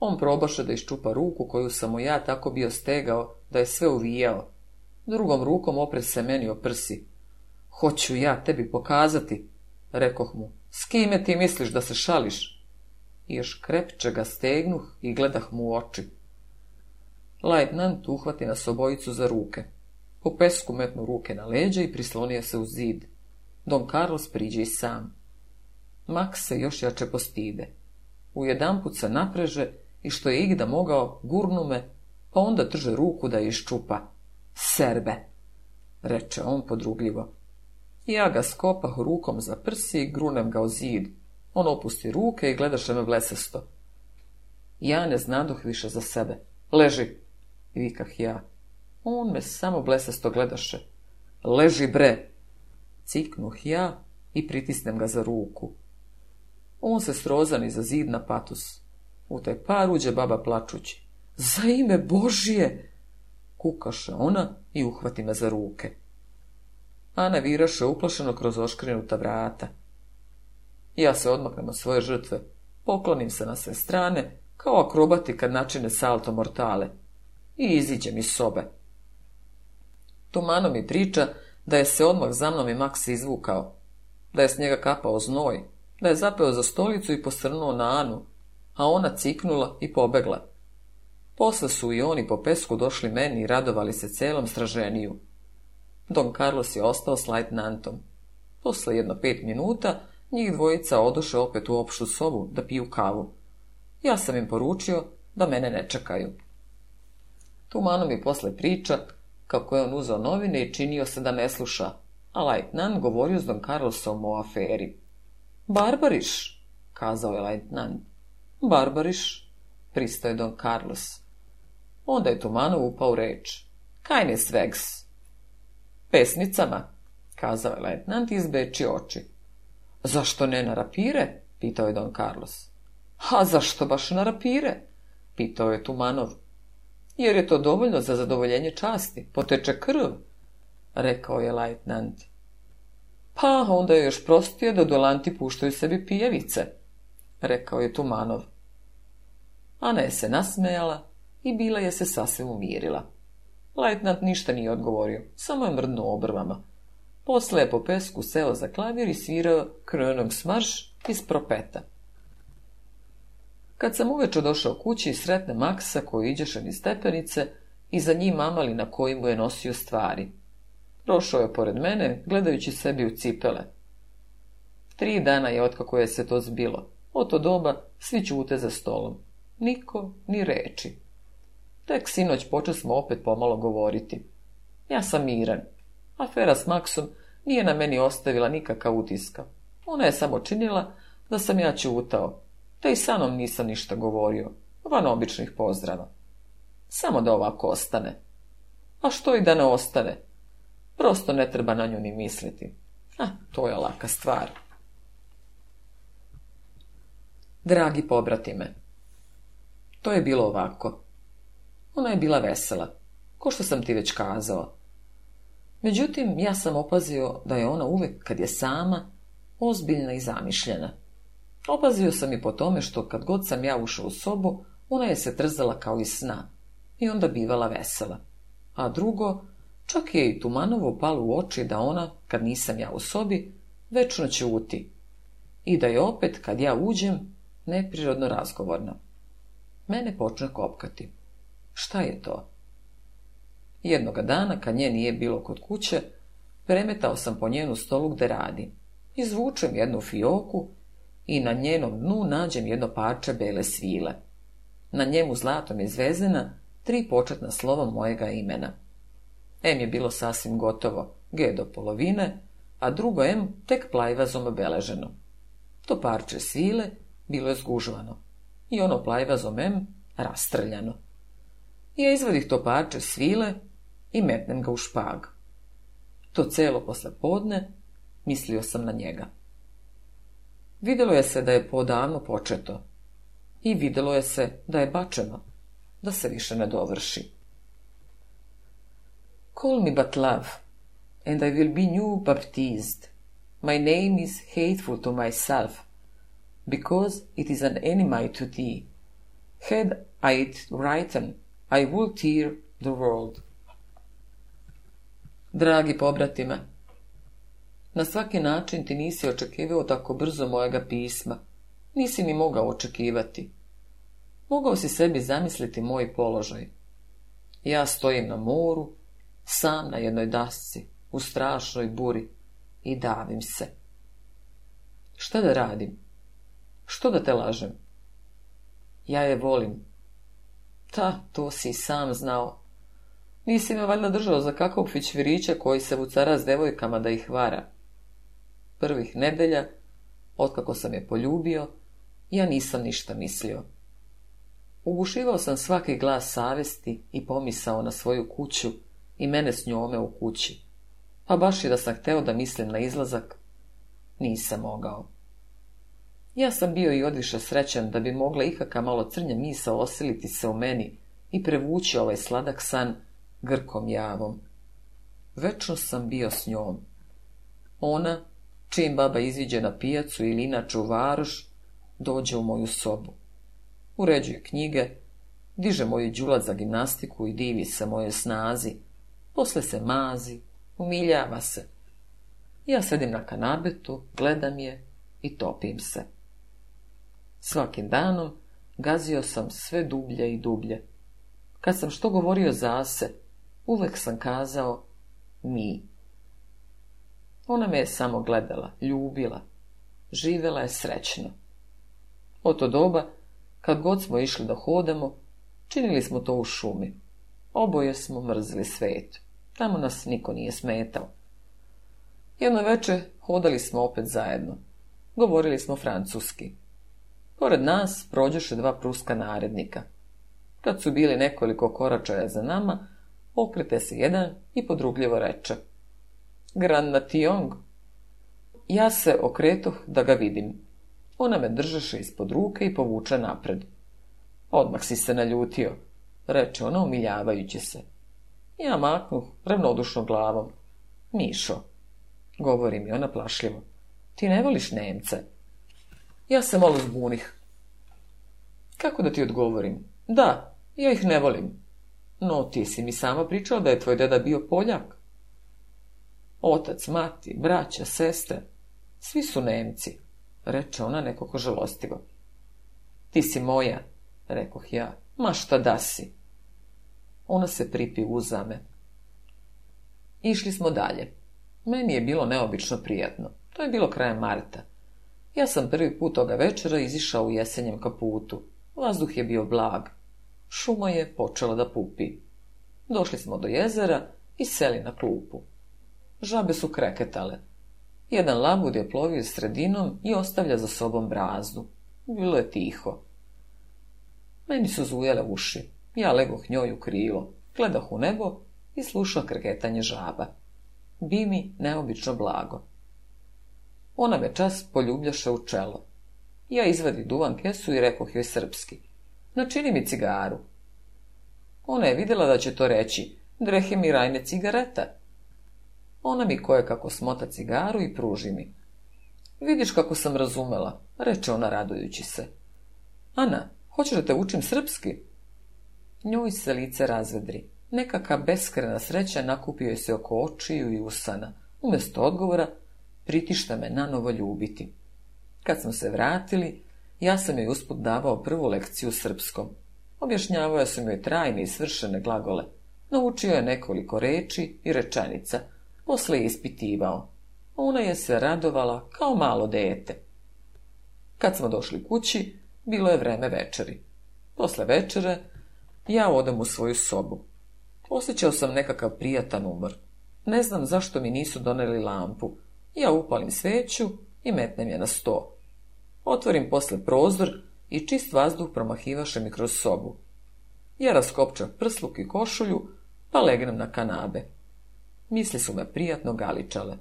On probaše da iščupa ruku koju sam mu ja tako bio stegao da je sve uvijao. Drugom rukom opre se meni o prsi. Hoću ja tebi pokazati, rekoh mu, s kime ti misliš da se šališ? I još krepče ga stegnuh i gledah mu u oči. Lajtnant uhvati na obojicu za ruke. Po pesku metnu ruke na leđa i prislonio se u zid. Don Carlos priđe i sam. Max se još jače postide. U put se napreže i što je Igda mogao, gurnu me, pa onda drže ruku da je iščupa. Serbe, reče on podrugljivo. Ja ga skopah rukom za prsi i grunem ga o zid. On opusti ruke i gledaše me vlesesto. Ja ne znadoh više za sebe. Leži, vikah ja. On me samo blesasto gledaše. Leži bre! Ciknuh ja i pritisnem ga za ruku. On se srozan za zid na patus. U taj par uđe baba plačući. Za ime Božije! Kukaše ona i uhvati me za ruke. Ana viraše uplašeno kroz oškrinuta vrata. Ja se odmaknem od svoje žrtve, poklonim se na sve strane, kao akrobati kad načine salto mortale i iziđem iz sobe. Tomano mi priča da je se odmah za mnom i Maks izvukao, da je s njega kapao znoj, da je zapeo za stolicu i posrnuo na Anu, a ona ciknula i pobegla. Posle su i oni po pesku došli meni i radovali se celom straženiju. Don Carlos je ostao s lajtnantom. Posle jedno pet minuta njih dvojica odoše opet u opštu sobu da piju kavu. Ja sam im poručio da mene ne čekaju. Tumano mi posle priča kako je on uzao novine i činio se da ne sluša, a Lajtnan govorio s Don Carlosom o aferi. Barbariš, kazao je Lajtnan. Barbariš, pristao Don Carlos. Onda je Tumanov upao u reč. Kaj ne svegs? Pesnicama, kazao je Lajtnant izbeći oči. Zašto ne na rapire? pitao je Don Carlos. A zašto baš na rapire? pitao je Tumanov jer je to dovoljno za zadovoljenje časti, poteče krv, rekao je lajtnant. Pa onda je još prostije da dolanti puštaju sebi pijevice, rekao je Tumanov. Ana je se nasmejala i bila je se sasvim umirila. Lajtnant ništa nije odgovorio, samo je mrdnuo obrvama. Posle je po pesku seo za klavir i svirao krvenog smarš iz propeta. Kad sam uveče došao kući, sretne Maksa koji iđeše iz stepenice i za njim na kojim mu je nosio stvari. Prošao je pored mene, gledajući sebi u cipele. Tri dana je otkako je se to zbilo. Od to doba svi ćute za stolom. Niko ni reči. Tek sinoć počeli smo opet pomalo govoriti. Ja sam miran. Afera s Maksom nije na meni ostavila nikakav utiska. Ona je samo činila da sam ja ćutao, te i sa mnom nisam ništa govorio, van običnih pozdrava. Samo da ovako ostane. A što i da ne ostane? Prosto ne treba na nju ni misliti. A, to je laka stvar. Dragi pobratime, to je bilo ovako. Ona je bila vesela, ko što sam ti već kazao. Međutim, ja sam opazio da je ona uvek, kad je sama, ozbiljna i zamišljena. Opazio sam i po tome što kad god sam ja ušao u sobu, ona je se trzala kao iz sna i onda bivala vesela. A drugo, čak je i Tumanovo palo u oči da ona, kad nisam ja u sobi, večno uti i da je opet, kad ja uđem, neprirodno razgovorna. Mene počne kopkati. Šta je to? Jednoga dana, kad nje nije bilo kod kuće, premetao sam po njenu stolu gde radi. Izvučem jednu fioku i na njenom dnu nađem jedno parče bele svile. Na njemu zlatom je zvezena tri početna slova mojega imena. M je bilo sasvim gotovo, G do polovine, a drugo M tek plajvazom obeleženo. To parče svile bilo je zgužvano i ono plajvazom M rastrljano. Ja izvadih to parče svile i metnem ga u špag. To celo posle podne mislio sam na njega. Videlo je se da je podavno početo. I videlo je se da je bačeno, da se više ne dovrši. Call me but love, and I will be new baptized. My name is hateful to myself, because it is an enemy to thee. Had I it written, I would tear the world. Dragi pobratime, na svaki način ti nisi očekivao tako brzo mojega pisma. Nisi ni mogao očekivati. Mogao si sebi zamisliti moj položaj. Ja stojim na moru, sam na jednoj dasci, u strašnoj buri, i davim se. Šta da radim? Što da te lažem? Ja je volim. Ta, to si i sam znao. Nisi me valjda držao za kakvog fićvirića koji se vucara s devojkama da ih vara. Prvih nedelja, otkako sam je poljubio, ja nisam ništa mislio. Ugušivao sam svaki glas savesti i pomisao na svoju kuću i mene s njome u kući. a baš i da sam hteo da mislim na izlazak, nisam mogao. Ja sam bio i odviše srećan da bi mogla ikaka malo crnja misa osiliti se u meni i prevući ovaj sladak san grkom javom. Večno sam bio s njom. Ona, Čim baba iziđe na pijacu ili inače u dođe u moju sobu. Uređuje knjige, diže moju džulat za gimnastiku i divi se moje snazi. Posle se mazi, umiljava se. Ja sedim na kanabetu, gledam je i topim se. Svakim danom gazio sam sve dublje i dublje. Kad sam što govorio za se, uvek sam kazao mi. Ona me je samo gledala, ljubila. Živela je srećno. Od to doba, kad god smo išli da hodamo, činili smo to u šumi. Oboje smo mrzili svet. Tamo nas niko nije smetao. Jedno veče hodali smo opet zajedno. Govorili smo francuski. Pored nas prođeše dva pruska narednika. Kad su bili nekoliko koračaja za nama, okrete se jedan i podrugljivo reče grandationg Ja se okretoh da ga vidim. Ona me držeše ispod ruke i povuče napred. Odmah si se naljutio, reče ona umiljavajući se. Ja maknuh ravnodušno glavom. Mišo, govori mi ona plašljivo, ti ne voliš Nemce. Ja se malo zbunih. Kako da ti odgovorim? Da, ja ih ne volim. No, ti si mi sama pričao da je tvoj deda bio Poljak. Otac, mati, braća, sestre, svi su Nemci, reče ona nekako žalostivo. Ti si moja, rekoh ja, ma šta da si. Ona se pripi uzame. Išli smo dalje. Meni je bilo neobično prijatno. To je bilo krajem marta. Ja sam prvi put toga večera izišao u jesenjem kaputu. Vazduh je bio blag. Šuma je počela da pupi. Došli smo do jezera i seli na klupu. Žabe su kreketale. Jedan labud je plovio sredinom i ostavlja za sobom brazdu. Bilo je tiho. Meni su zujele uši. Ja legoh njoj u krilo, gledah u nebo i slušao kreketanje žaba. Bi mi neobično blago. Ona me čas poljubljaše u čelo. Ja izvadi duvan kesu i rekoh joj srpski. Načini mi cigaru. Ona je vidjela da će to reći. Drehe mi rajne cigareta. Ona mi koje kako smota cigaru i pruži mi. Vidiš kako sam razumela, reče ona radujući se. Ana, hoćeš da te učim srpski? Njoj se lice razvedri. Nekaka beskrena sreća nakupio je se oko očiju i usana. Umjesto odgovora, pritišta me na novo ljubiti. Kad smo se vratili, ja sam joj usput davao prvu lekciju srpskom. Objašnjavao sam joj trajne i svršene glagole. Naučio je nekoliko reči i rečenica – posle je ispitivao. Ona je se radovala kao malo dete. Kad smo došli kući, bilo je vreme večeri. Posle večere, ja odam u svoju sobu. Osjećao sam nekakav prijatan umor. Ne znam zašto mi nisu doneli lampu. Ja upalim sveću i metnem je na sto. Otvorim posle prozor i čist vazduh promahivaše mi kroz sobu. Ja raskopčam prsluk i košulju, pa legnem na kanabe. Misli su me prijatno galičale.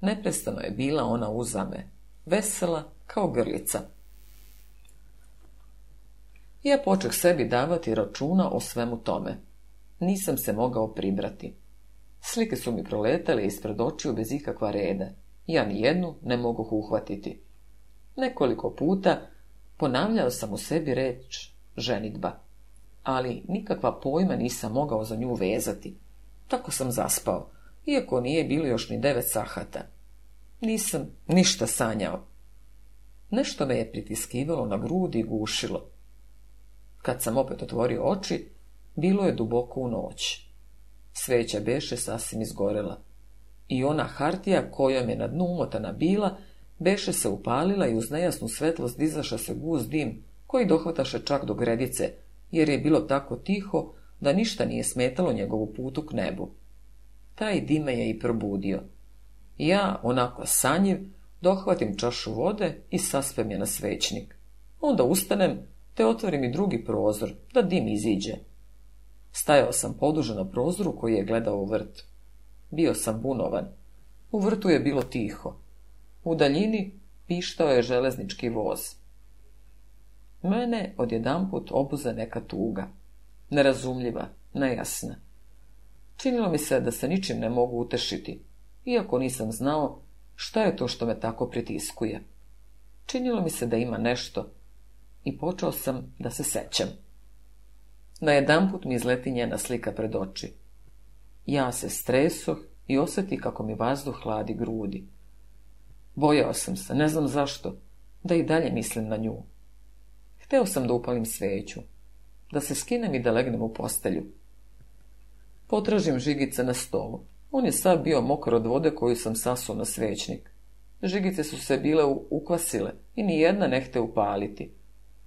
Neprestano je bila ona uzame, vesela kao grlica. Ja počeh sebi davati računa o svemu tome. Nisam se mogao pribrati. Slike su mi proletale ispred očiju bez ikakva reda. Ja ni jednu ne mogu uhvatiti. Nekoliko puta ponavljao sam u sebi reč ženitba, ali nikakva pojma nisam mogao za nju vezati. Tako sam zaspao, iako nije bilo još ni devet sahata. Nisam ništa sanjao. Nešto me je pritiskivalo na grudi i gušilo. Kad sam opet otvorio oči, bilo je duboko u noć. Sveća beše sasvim izgorela. I ona hartija kojom je na dnu umotana bila, beše se upalila i uz nejasnu svetlost dizaša se guz dim, koji dohvataše čak do gredice, jer je bilo tako tiho da ništa nije smetalo njegovu putu k nebu. Taj dime je i probudio. Ja, onako sanjiv, dohvatim čašu vode i saspem je na svećnik. Onda ustanem, te otvorim i drugi prozor, da dim iziđe. Stajao sam poduže na prozoru koji je gledao u vrt. Bio sam bunovan. U vrtu je bilo tiho. U daljini pištao je železnički voz. Mene odjedanput obuze neka tuga nerazumljiva, nejasna. Činilo mi se da se ničim ne mogu utešiti, iako nisam znao šta je to što me tako pritiskuje. Činilo mi se da ima nešto i počeo sam da se sećam. Na jedan put mi izleti njena slika pred oči. Ja se stresoh i osjeti kako mi vazduh hladi grudi. Bojao sam se, ne znam zašto, da i dalje mislim na nju. Hteo sam da upalim sveću, da se skinem i da legnem u postelju. Potražim žigice na stolu. On je sad bio mokar od vode koju sam sasuo na svećnik. Žigice su se bile ukvasile i ni jedna ne hte upaliti.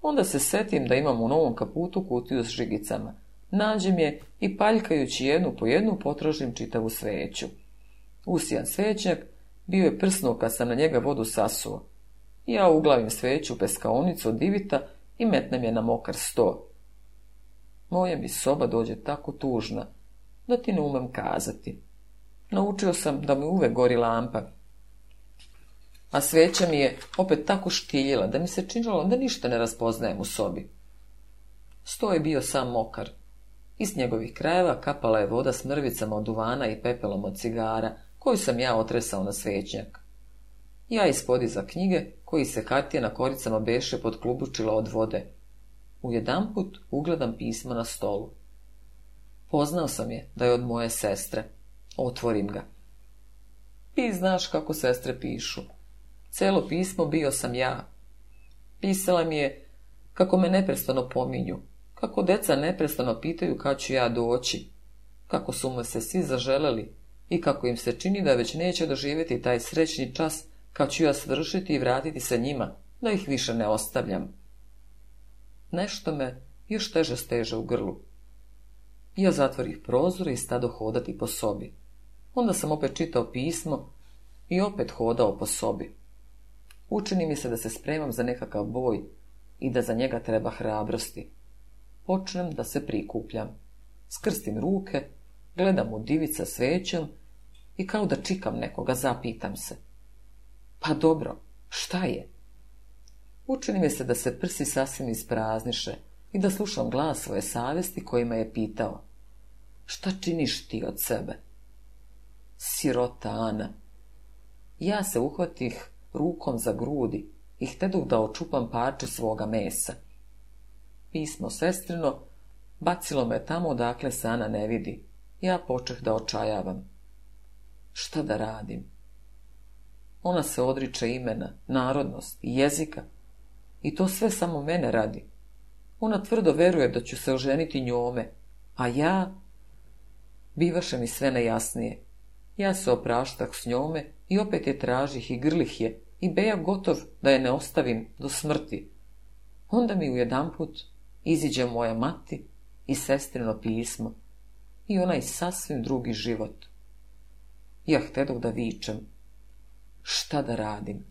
Onda se setim da imam u novom kaputu kutiju s žigicama. Nađem je i paljkajući jednu po jednu potražim čitavu sveću. Usijan svećnjak bio je prsno kad sam na njega vodu sasuo. Ja uglavim sveću peskaonicu od divita i metnem je na mokar sto. Moja mi soba dođe tako tužna, da ti ne umem kazati. Naučio sam da mi uvek gori lampa. A sveća mi je opet tako štiljila, da mi se činilo da ništa ne raspoznajem u sobi. Sto je bio sam mokar. Iz njegovih krajeva kapala je voda s mrvicama od duvana i pepelom od cigara, koju sam ja otresao na svećnjak. Ja ispodi za knjige, koji se hartije na koricama beše pod klubučila od vode, put ugledam pismo na stolu. Poznao sam je da je od moje sestre. Otvorim ga. Ti znaš kako sestre pišu. Celo pismo bio sam ja. Pisala mi je kako me neprestano pominju, kako deca neprestano pitaju kad ću ja doći, kako su me se svi zaželeli i kako im se čini da već neće doživjeti taj srećni čas kad ću ja svršiti i vratiti se njima, da ih više ne ostavljam. Nešto me još teže steže u grlu. Ja zatvorih prozore i stado hodati po sobi. Onda sam opet čitao pismo i opet hodao po sobi. Učini mi se da se spremam za nekakav boj i da za njega treba hrabrosti. Počnem da se prikupljam. Skrstim ruke, gledam u divica svećom i kao da čikam nekoga, zapitam se. Pa dobro, šta je? Učini mi se da se prsi sasvim isprazniše i da slušam glas svoje savesti, kojima je pitao. Šta činiš ti od sebe? Sirota Ana. Ja se uhvatih rukom za grudi i hteduh da očupam parče svoga mesa. Pismo sestrino bacilo me tamo odakle se Ana ne vidi. Ja počeh da očajavam. Šta da radim? Ona se odriče imena, narodnost i jezika, i to sve samo mene radi. Ona tvrdo veruje da ću se oženiti njome, a ja... Bivaše mi sve najjasnije. Ja se opraštak s njome i opet je tražih i grlih je i beja gotov da je ne ostavim do smrti. Onda mi u put iziđe moja mati i sestrino pismo i onaj sasvim drugi život. Ja htedog da vičem. Šta da radim?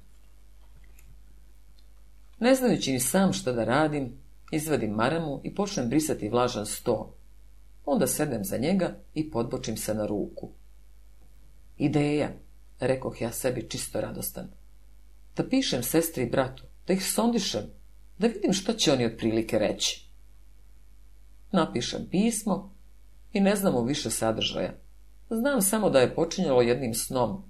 Ne znajući ni sam što da radim, izvadim maramu i počnem brisati vlažan sto. Onda sednem za njega i podbočim se na ruku. Ideja, rekoh ja sebi čisto radostan. Da pišem sestri i bratu, da ih sondišem, da vidim što će oni otprilike reći. Napišem pismo i ne znamo više sadržaja. Znam samo da je počinjalo jednim snom.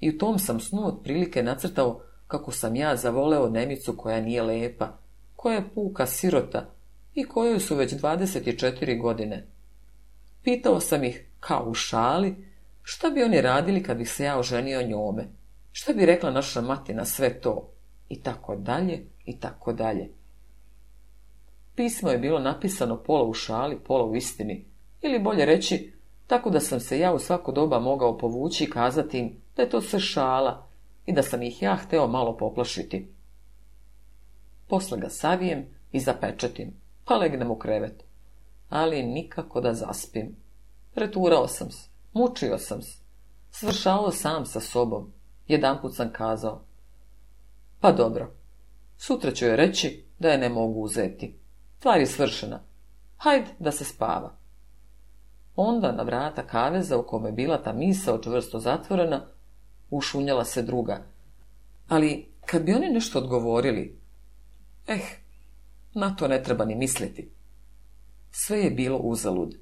I u tom sam snu otprilike nacrtao kako sam ja zavoleo Nemicu koja nije lepa, koja je puka sirota i kojoj su već 24 godine. Pitao sam ih, kao u šali, šta bi oni radili kad bih se ja oženio njome, šta bi rekla naša mati na sve to, i tako dalje, i tako dalje. Pismo je bilo napisano pola u šali, pola u istini, ili bolje reći, tako da sam se ja u svako doba mogao povući i kazati im da je to sve šala, i da sam ih ja hteo malo poplašiti. Posle ga savijem i zapečetim, pa legnem u krevet. Ali nikako da zaspim. Preturao sam se, mučio sam se, svršao sam sa sobom. Jedanput sam kazao. Pa dobro, sutra ću joj reći da je ne mogu uzeti. Tvar je svršena. Hajde da se spava. Onda na vrata kaveza u kome je bila ta misa očvrsto zatvorena, ušunjala se druga. Ali kad bi oni nešto odgovorili, eh, na to ne treba ni misliti. Sve je bilo uzalud.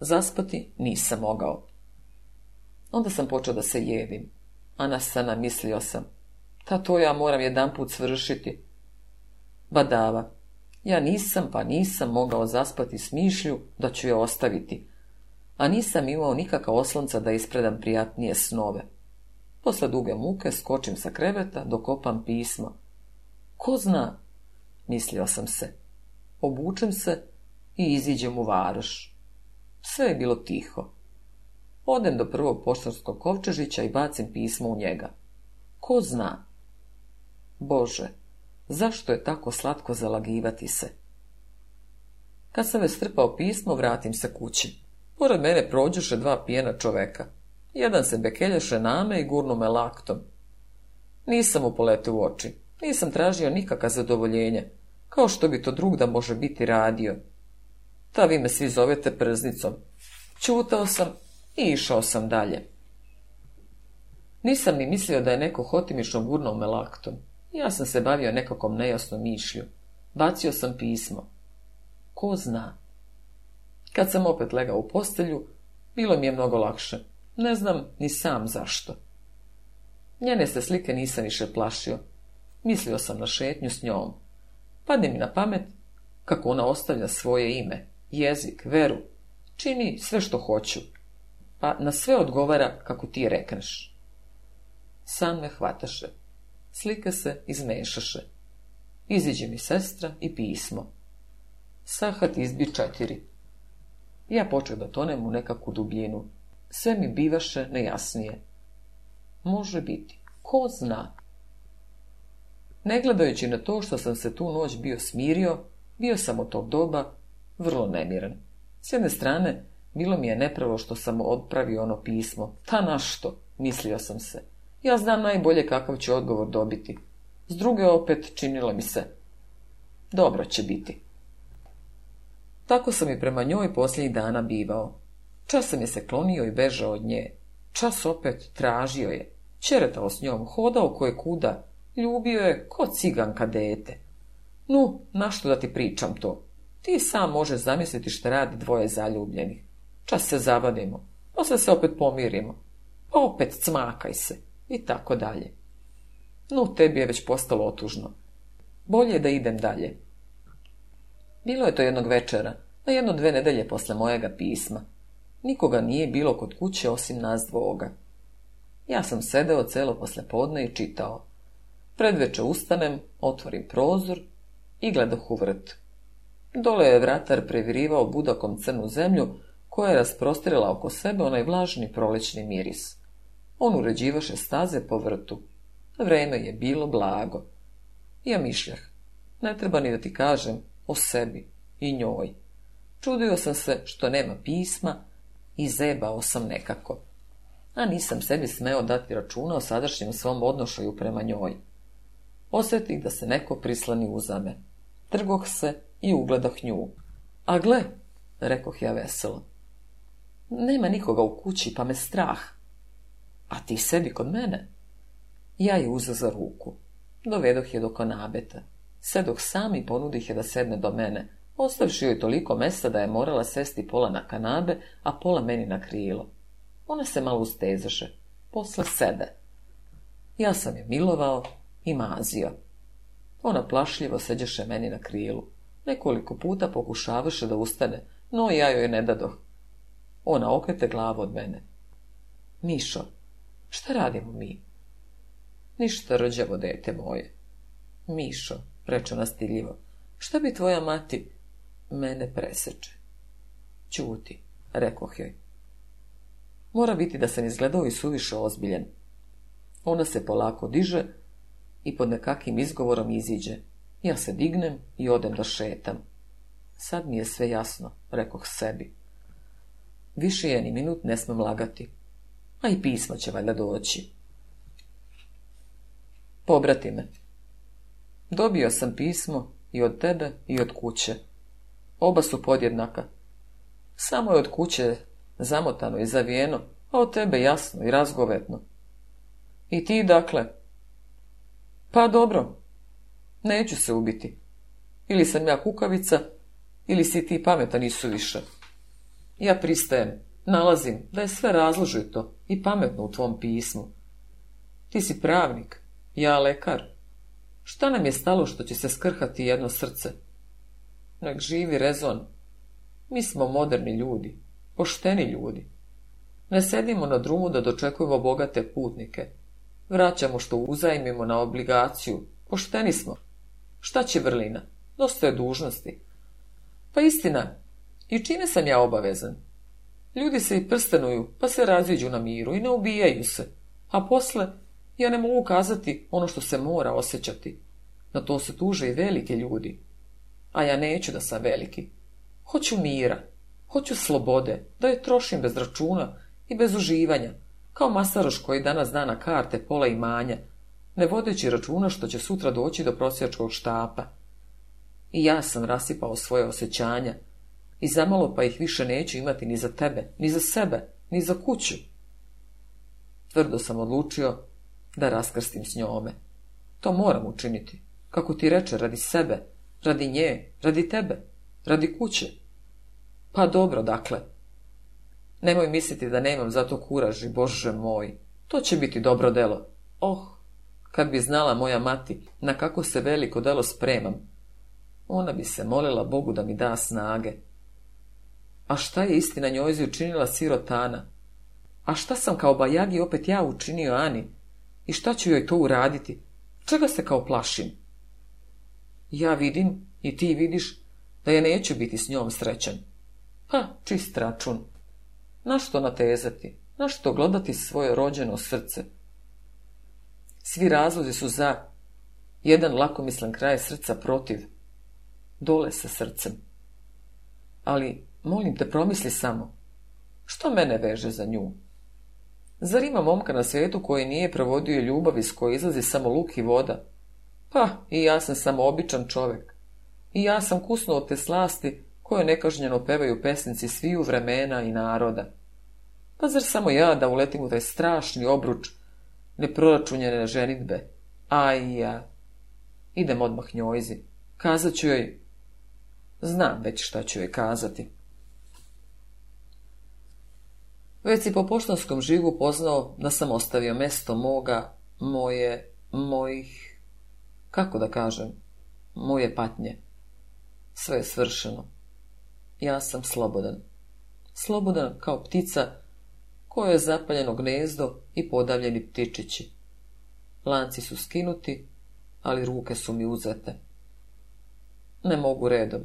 Zaspati nisam mogao. Onda sam počeo da se jevim. sana mislio sam. Ta to ja moram jedan put svršiti. Badava. Ja nisam pa nisam mogao zaspati s mišlju da ću je ostaviti. A nisam imao nikakav oslonca da ispredam prijatnije snove. Posle duge muke skočim sa kreveta, dokopam pismo. — Ko zna, mislio sam se. Obučem se i iziđem u varoš. Sve je bilo tiho. Odem do prvog poštarskog kovčežića i bacim pismo u njega. Ko zna? Bože, zašto je tako slatko zalagivati se? Kad sam već strpao pismo, vratim se kući. Pored mene prođuše dva pijena čoveka. Jedan se bekelješe name i gurnu me laktom. Nisam mu poletio u oči. Nisam tražio nikaka zadovoljenja. Kao što bi to da može biti radio. Ta vi me svi zovete prznicom. Čutao sam i išao sam dalje. Nisam ni mislio da je neko hotimično gurnuo me laktom. Ja sam se bavio nekakvom nejasnom mišlju. Bacio sam pismo. Ko zna? Kad sam opet legao u postelju, bilo mi je mnogo lakše. Ne znam ni sam zašto. Njene se slike nisam više plašio. Mislio sam na šetnju s njom. Padne mi na pamet kako ona ostavlja svoje ime, jezik, veru. Čini sve što hoću. Pa na sve odgovara kako ti rekneš. San me hvataše. Slike se izmešaše. Iziđe mi sestra i pismo. Sahat izbi četiri. Ja počeo da tonem u nekakvu dubljinu sve mi bivaše nejasnije. Može biti, ko zna. Ne gledajući na to što sam se tu noć bio smirio, bio sam od tog doba vrlo nemiran. S jedne strane, bilo mi je nepravo što sam odpravio ono pismo. Ta pa našto, mislio sam se. Ja znam najbolje kakav će odgovor dobiti. S druge opet činilo mi se. Dobro će biti. Tako sam i prema njoj posljednjih dana bivao sam je se klonio i bežao od nje. Čas opet tražio je. Čeretao s njom, hodao koje kuda. Ljubio je ko ciganka dete. Nu, našto da ti pričam to? Ti sam možeš zamisliti što radi dvoje zaljubljenih. Čas se zavadimo, posle se opet pomirimo, pa opet cmakaj se i tako dalje. Nu, tebi je već postalo otužno. Bolje da idem dalje. Bilo je to jednog večera, na jedno dve nedelje posle mojega pisma. Nikoga nije bilo kod kuće osim nas dvoga. Ja sam sedeo celo podne i čitao. Predveče ustanem, otvorim prozor i gledoh u vrt. Dole je vratar previrivao budakom crnu zemlju, koja je rasprostrila oko sebe onaj vlažni prolećni miris. On uređivaše staze po vrtu. Vreme je bilo blago. Ja mišljah, ne treba ni da ti kažem o sebi i njoj. Čudio sam se što nema pisma, i zebao sam nekako. A nisam sebi smeo dati računa o sadašnjem svom odnošaju prema njoj. Osjetih da se neko prislani uzame. Trgoh se i ugledah nju. A gle, rekoh ja veselo. Nema nikoga u kući, pa me strah. A ti sedi kod mene? Ja je uzeo za ruku. Dovedoh je do konabeta. Sedoh sam i ponudih je da sedne do mene, Ostavši joj toliko mesa, da je morala sesti pola na kanabe, a pola meni na krilo. Ona se malo ustezaše, posle sede. Ja sam je milovao i mazio. Ona plašljivo seđe meni na krilu. Nekoliko puta pokušavaše da ustane, no ja joj ne dadoh. Ona okrete glavu od mene. Mišo, šta radimo mi? Ništa rođavo dete moje. Mišo, reče nastiljivo, šta bi tvoja mati mene preseče. Čuti, rekoh joj. Mora biti da sam izgledao i suviše ozbiljen. Ona se polako diže i pod nekakim izgovorom iziđe. Ja se dignem i odem da šetam. Sad mi je sve jasno, rekoh sebi. Više je ni minut ne smem lagati. A i pismo će valjda doći. Pobrati me. Dobio sam pismo i od tebe i od kuće. Oba su podjednaka. Samo je od kuće zamotano i zavijeno, a od tebe jasno i razgovetno. I ti, dakle? Pa dobro, neću se ubiti. Ili sam ja kukavica, ili si ti pametan nisu više. Ja pristajem, nalazim da je sve razložito i pametno u tvom pismu. Ti si pravnik, ja lekar. Šta nam je stalo što će se skrhati jedno srce? Nek živi rezon. Mi smo moderni ljudi, pošteni ljudi. Ne sedimo na drumu da dočekujemo bogate putnike. Vraćamo što uzajmimo na obligaciju. Pošteni smo. Šta će vrlina? Dosta je dužnosti. Pa istina, i čime sam ja obavezan? Ljudi se i prstenuju, pa se razviđu na miru i ne ubijaju se. A posle, ja ne mogu kazati ono što se mora osjećati. Na to se tuže i velike ljudi. A ja neću da sam veliki. Hoću mira, hoću slobode, da je trošim bez računa i bez uživanja, kao masaroš koji danas zna na karte pola imanja, ne vodeći računa što će sutra doći do prosjačkog štapa. I ja sam rasipao svoje osjećanja, i zamalo pa ih više neću imati ni za tebe, ni za sebe, ni za kuću. Tvrdo sam odlučio da raskrstim s njome. To moram učiniti, kako ti reče, radi sebe, Radi nje, radi tebe, radi kuće. Pa dobro, dakle. Nemoj misliti da nemam za to kuraži, bože moj. To će biti dobro delo. Oh, kad bi znala moja mati na kako se veliko delo spremam. Ona bi se molila Bogu da mi da snage. A šta je istina njojzi učinila sirotana? A šta sam kao bajagi opet ja učinio Ani? I šta ću joj to uraditi? Čega se kao plašim? Ja vidim i ti vidiš da ja neću biti s njom srećan. Pa, čist račun. Našto što natezati? našto što svoje rođeno srce? Svi razlozi su za jedan lakomislan kraj srca protiv. Dole sa srcem. Ali, molim te, promisli samo. Što mene veže za nju? Zar ima momka na svijetu koji nije provodio ljubav iz koje izlazi samo luk i voda? Pa, i ja sam samo običan čovjek. I ja sam kusno od te slasti koje nekažnjeno pevaju pesnici sviju vremena i naroda. Pa zar samo ja da uletim u taj strašni obruč neproračunjene ženitbe? i ja. Idem odmah njojzi. Kazat ću joj... Znam već šta ću joj kazati. Već si po poštanskom žigu poznao da sam ostavio mesto moga, moje, mojih kako da kažem, moje patnje. Sve je svršeno. Ja sam slobodan. Slobodan kao ptica koje je zapaljeno gnezdo i podavljeni ptičići. Lanci su skinuti, ali ruke su mi uzete. Ne mogu redom.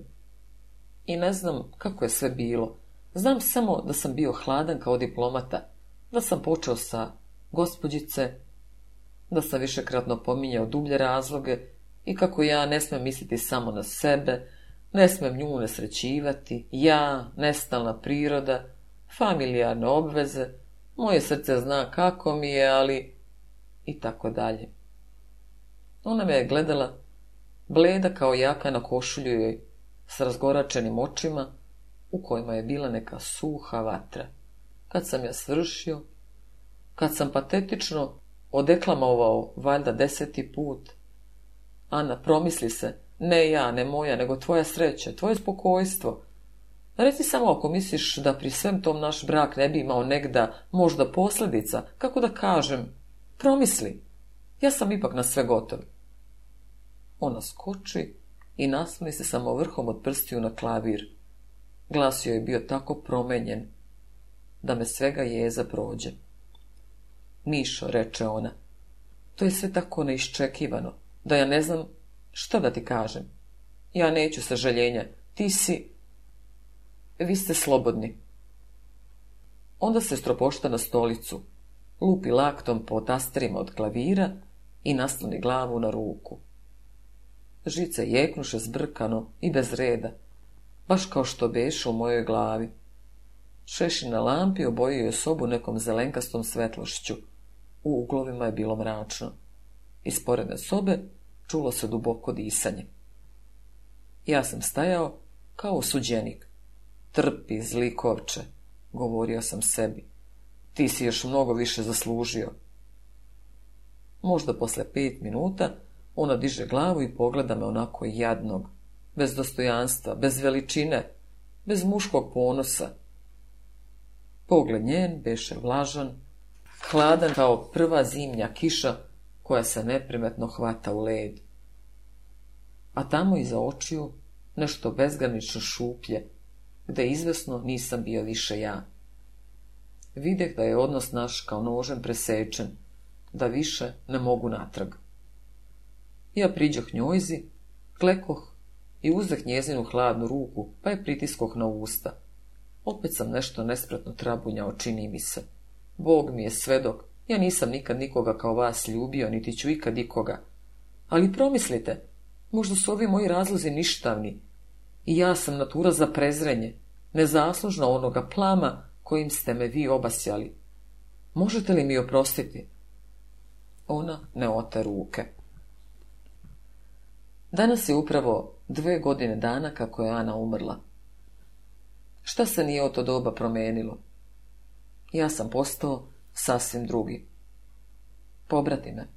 I ne znam kako je sve bilo. Znam samo da sam bio hladan kao diplomata, da sam počeo sa gospođice, da sam višekratno pominjao dublje razloge i kako ja ne smem misliti samo na sebe, ne smem nju nesrećivati, ja, nestalna priroda, familijarne obveze, moje srce zna kako mi je, ali... i tako dalje. Ona me je gledala, bleda kao jaka na košulju joj, s razgoračenim očima, u kojima je bila neka suha vatra. Kad sam ja svršio, kad sam patetično odeklamovao valjda deseti put. Ana, promisli se, ne ja, ne moja, nego tvoja sreća, tvoje spokojstvo. Reci samo ako misliš da pri svem tom naš brak ne bi imao negda možda posljedica, kako da kažem, promisli, ja sam ipak na sve gotov. Ona skoči i nasmi se samo vrhom od prstiju na klavir. Glas joj je bio tako promenjen, da me svega jeza prođe. Mišo, reče ona, to je sve tako neiščekivano, da ja ne znam što da ti kažem. Ja neću sažaljenja, ti si... Vi ste slobodni. Onda se stropošta na stolicu, lupi laktom po od klavira i nasloni glavu na ruku. Žice jeknuše zbrkano i bez reda, baš kao što beše u mojoj glavi. Šešina lampi obojio je sobu nekom zelenkastom svetlošću. U uglovima je bilo mračno. Iz poredne sobe čulo se duboko disanje. Ja sam stajao kao osuđenik. Trpi, zlikovče, govorio sam sebi. Ti si još mnogo više zaslužio. Možda posle pet minuta ona diže glavu i pogleda me onako jadnog, bez dostojanstva, bez veličine, bez muškog ponosa. Pogled njen beše vlažan, hladan kao prva zimnja kiša koja se neprimetno hvata u led. A tamo iza očiju nešto bezgranično šuplje, gde izvesno nisam bio više ja. Videh da je odnos naš kao nožem presečen, da više ne mogu natrag. Ja priđoh njojzi, klekoh i uzeh njezinu hladnu ruku, pa je pritiskoh na usta. Opet sam nešto nespretno trabunjao, čini mi se. Bog mi je svedok, ja nisam nikad nikoga kao vas ljubio, niti ću ikad ikoga. Ali promislite, možda su ovi moji razlozi ništavni. I ja sam natura za prezrenje, nezaslužna onoga plama kojim ste me vi obasjali. Možete li mi oprostiti? Ona ne ote ruke. Danas je upravo dve godine dana kako je Ana umrla. Šta se nije od to doba promenilo? ja sam postao sasvim drugi. Pobrati me.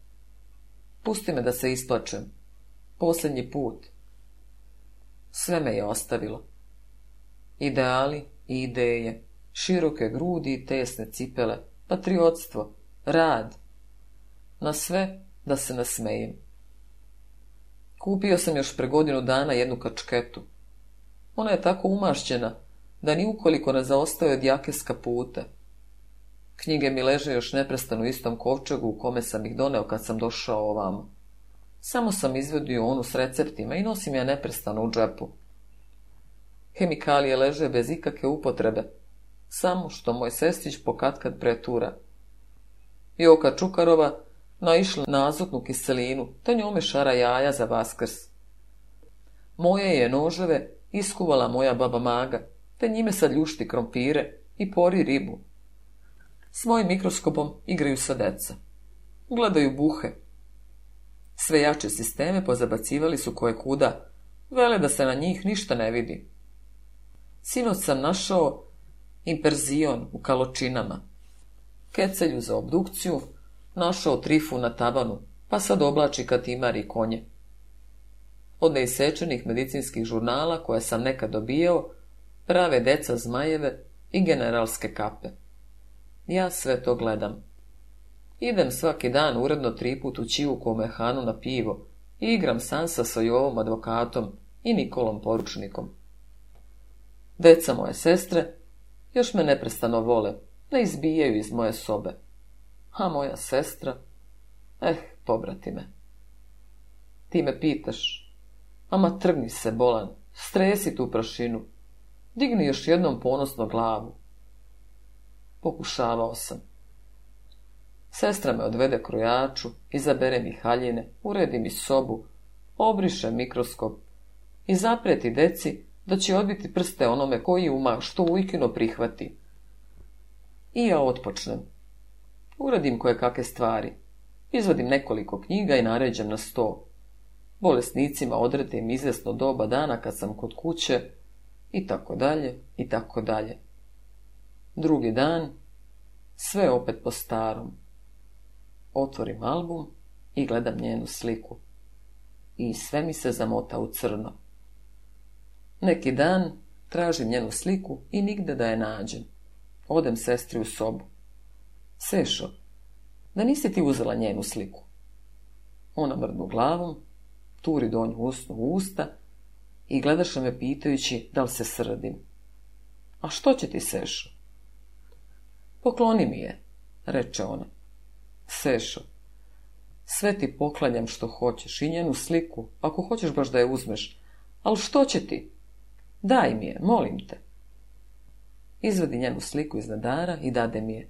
Pusti me da se isplačem. Posljednji put. Sve me je ostavilo. Ideali i ideje, široke grudi i tesne cipele, patriotstvo, rad. Na sve da se nasmejem. Kupio sam još pre godinu dana jednu kačketu. Ona je tako umašćena da ni ukoliko ne zaostaje od jake pute. Knjige mi leže još neprestano u istom kovčegu u kome sam ih doneo kad sam došao ovamo. Samo sam izvedio onu s receptima i nosim ja neprestano u džepu. Hemikalije leže bez ikakve upotrebe, samo što moj sestić pokatkad pretura. Joka Čukarova naišla na azotnu kiselinu, te njome šara jaja za vaskrs. Moje je noževe iskuvala moja baba maga, te njime sad ljušti krompire i pori ribu, Svojim mikroskopom igraju sa deca. Gledaju buhe. Sve jače sisteme pozabacivali su koje kuda. Vele da se na njih ništa ne vidi. Sinoć sam našao imperzion u kaločinama. Kecelju za obdukciju, našao trifu na tabanu, pa sad oblači i konje. Od neisečenih medicinskih žurnala koje sam nekad dobijao, prave deca zmajeve i generalske kape. Ja sve to gledam. Idem svaki dan uredno triput u Čivuku mehanu na pivo i igram sansa sa Jovom advokatom i Nikolom poručnikom. Deca moje sestre još me neprestano vole, ne izbijaju iz moje sobe. A moja sestra, eh, pobrati me. Ti me pitaš, ama trgni se bolan, stresi tu prašinu, digni još jednom ponosno glavu, Pokušavao sam. Sestra me odvede krojaču, izabere mi haljine, uredi mi sobu, obriše mikroskop i zapreti deci da će odbiti prste onome koji uma što ujkino prihvati. I ja otpočnem. Uradim koje kakve stvari. Izvadim nekoliko knjiga i naređem na sto. Bolesnicima odredim izvjesno doba dana kad sam kod kuće i tako dalje i tako dalje. Drugi dan, sve opet po starom. Otvorim album i gledam njenu sliku. I sve mi se zamota u crno. Neki dan tražim njenu sliku i nigde da je nađem. Odem sestri u sobu. Sešo, da nisi ti uzela njenu sliku. Ona mrdnu glavom, turi donju usnu u usta i gledaš me pitajući da li se srdim. A što će ti sešo? Pokloni mi je, reče ona. Sešo, sve ti poklanjam što hoćeš i njenu sliku, ako hoćeš baš da je uzmeš. Ali što će ti? Daj mi je, molim te. Izvedi njenu sliku iz nadara i dade mi je,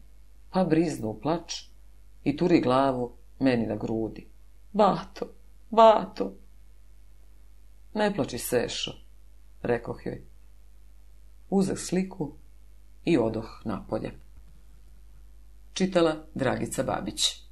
pa briznu plač i turi glavu meni na grudi. Bato, bato. Ne plači Sešo, rekoh joj. Uzeh sliku i odoh napolje. Čitala Dragica Babić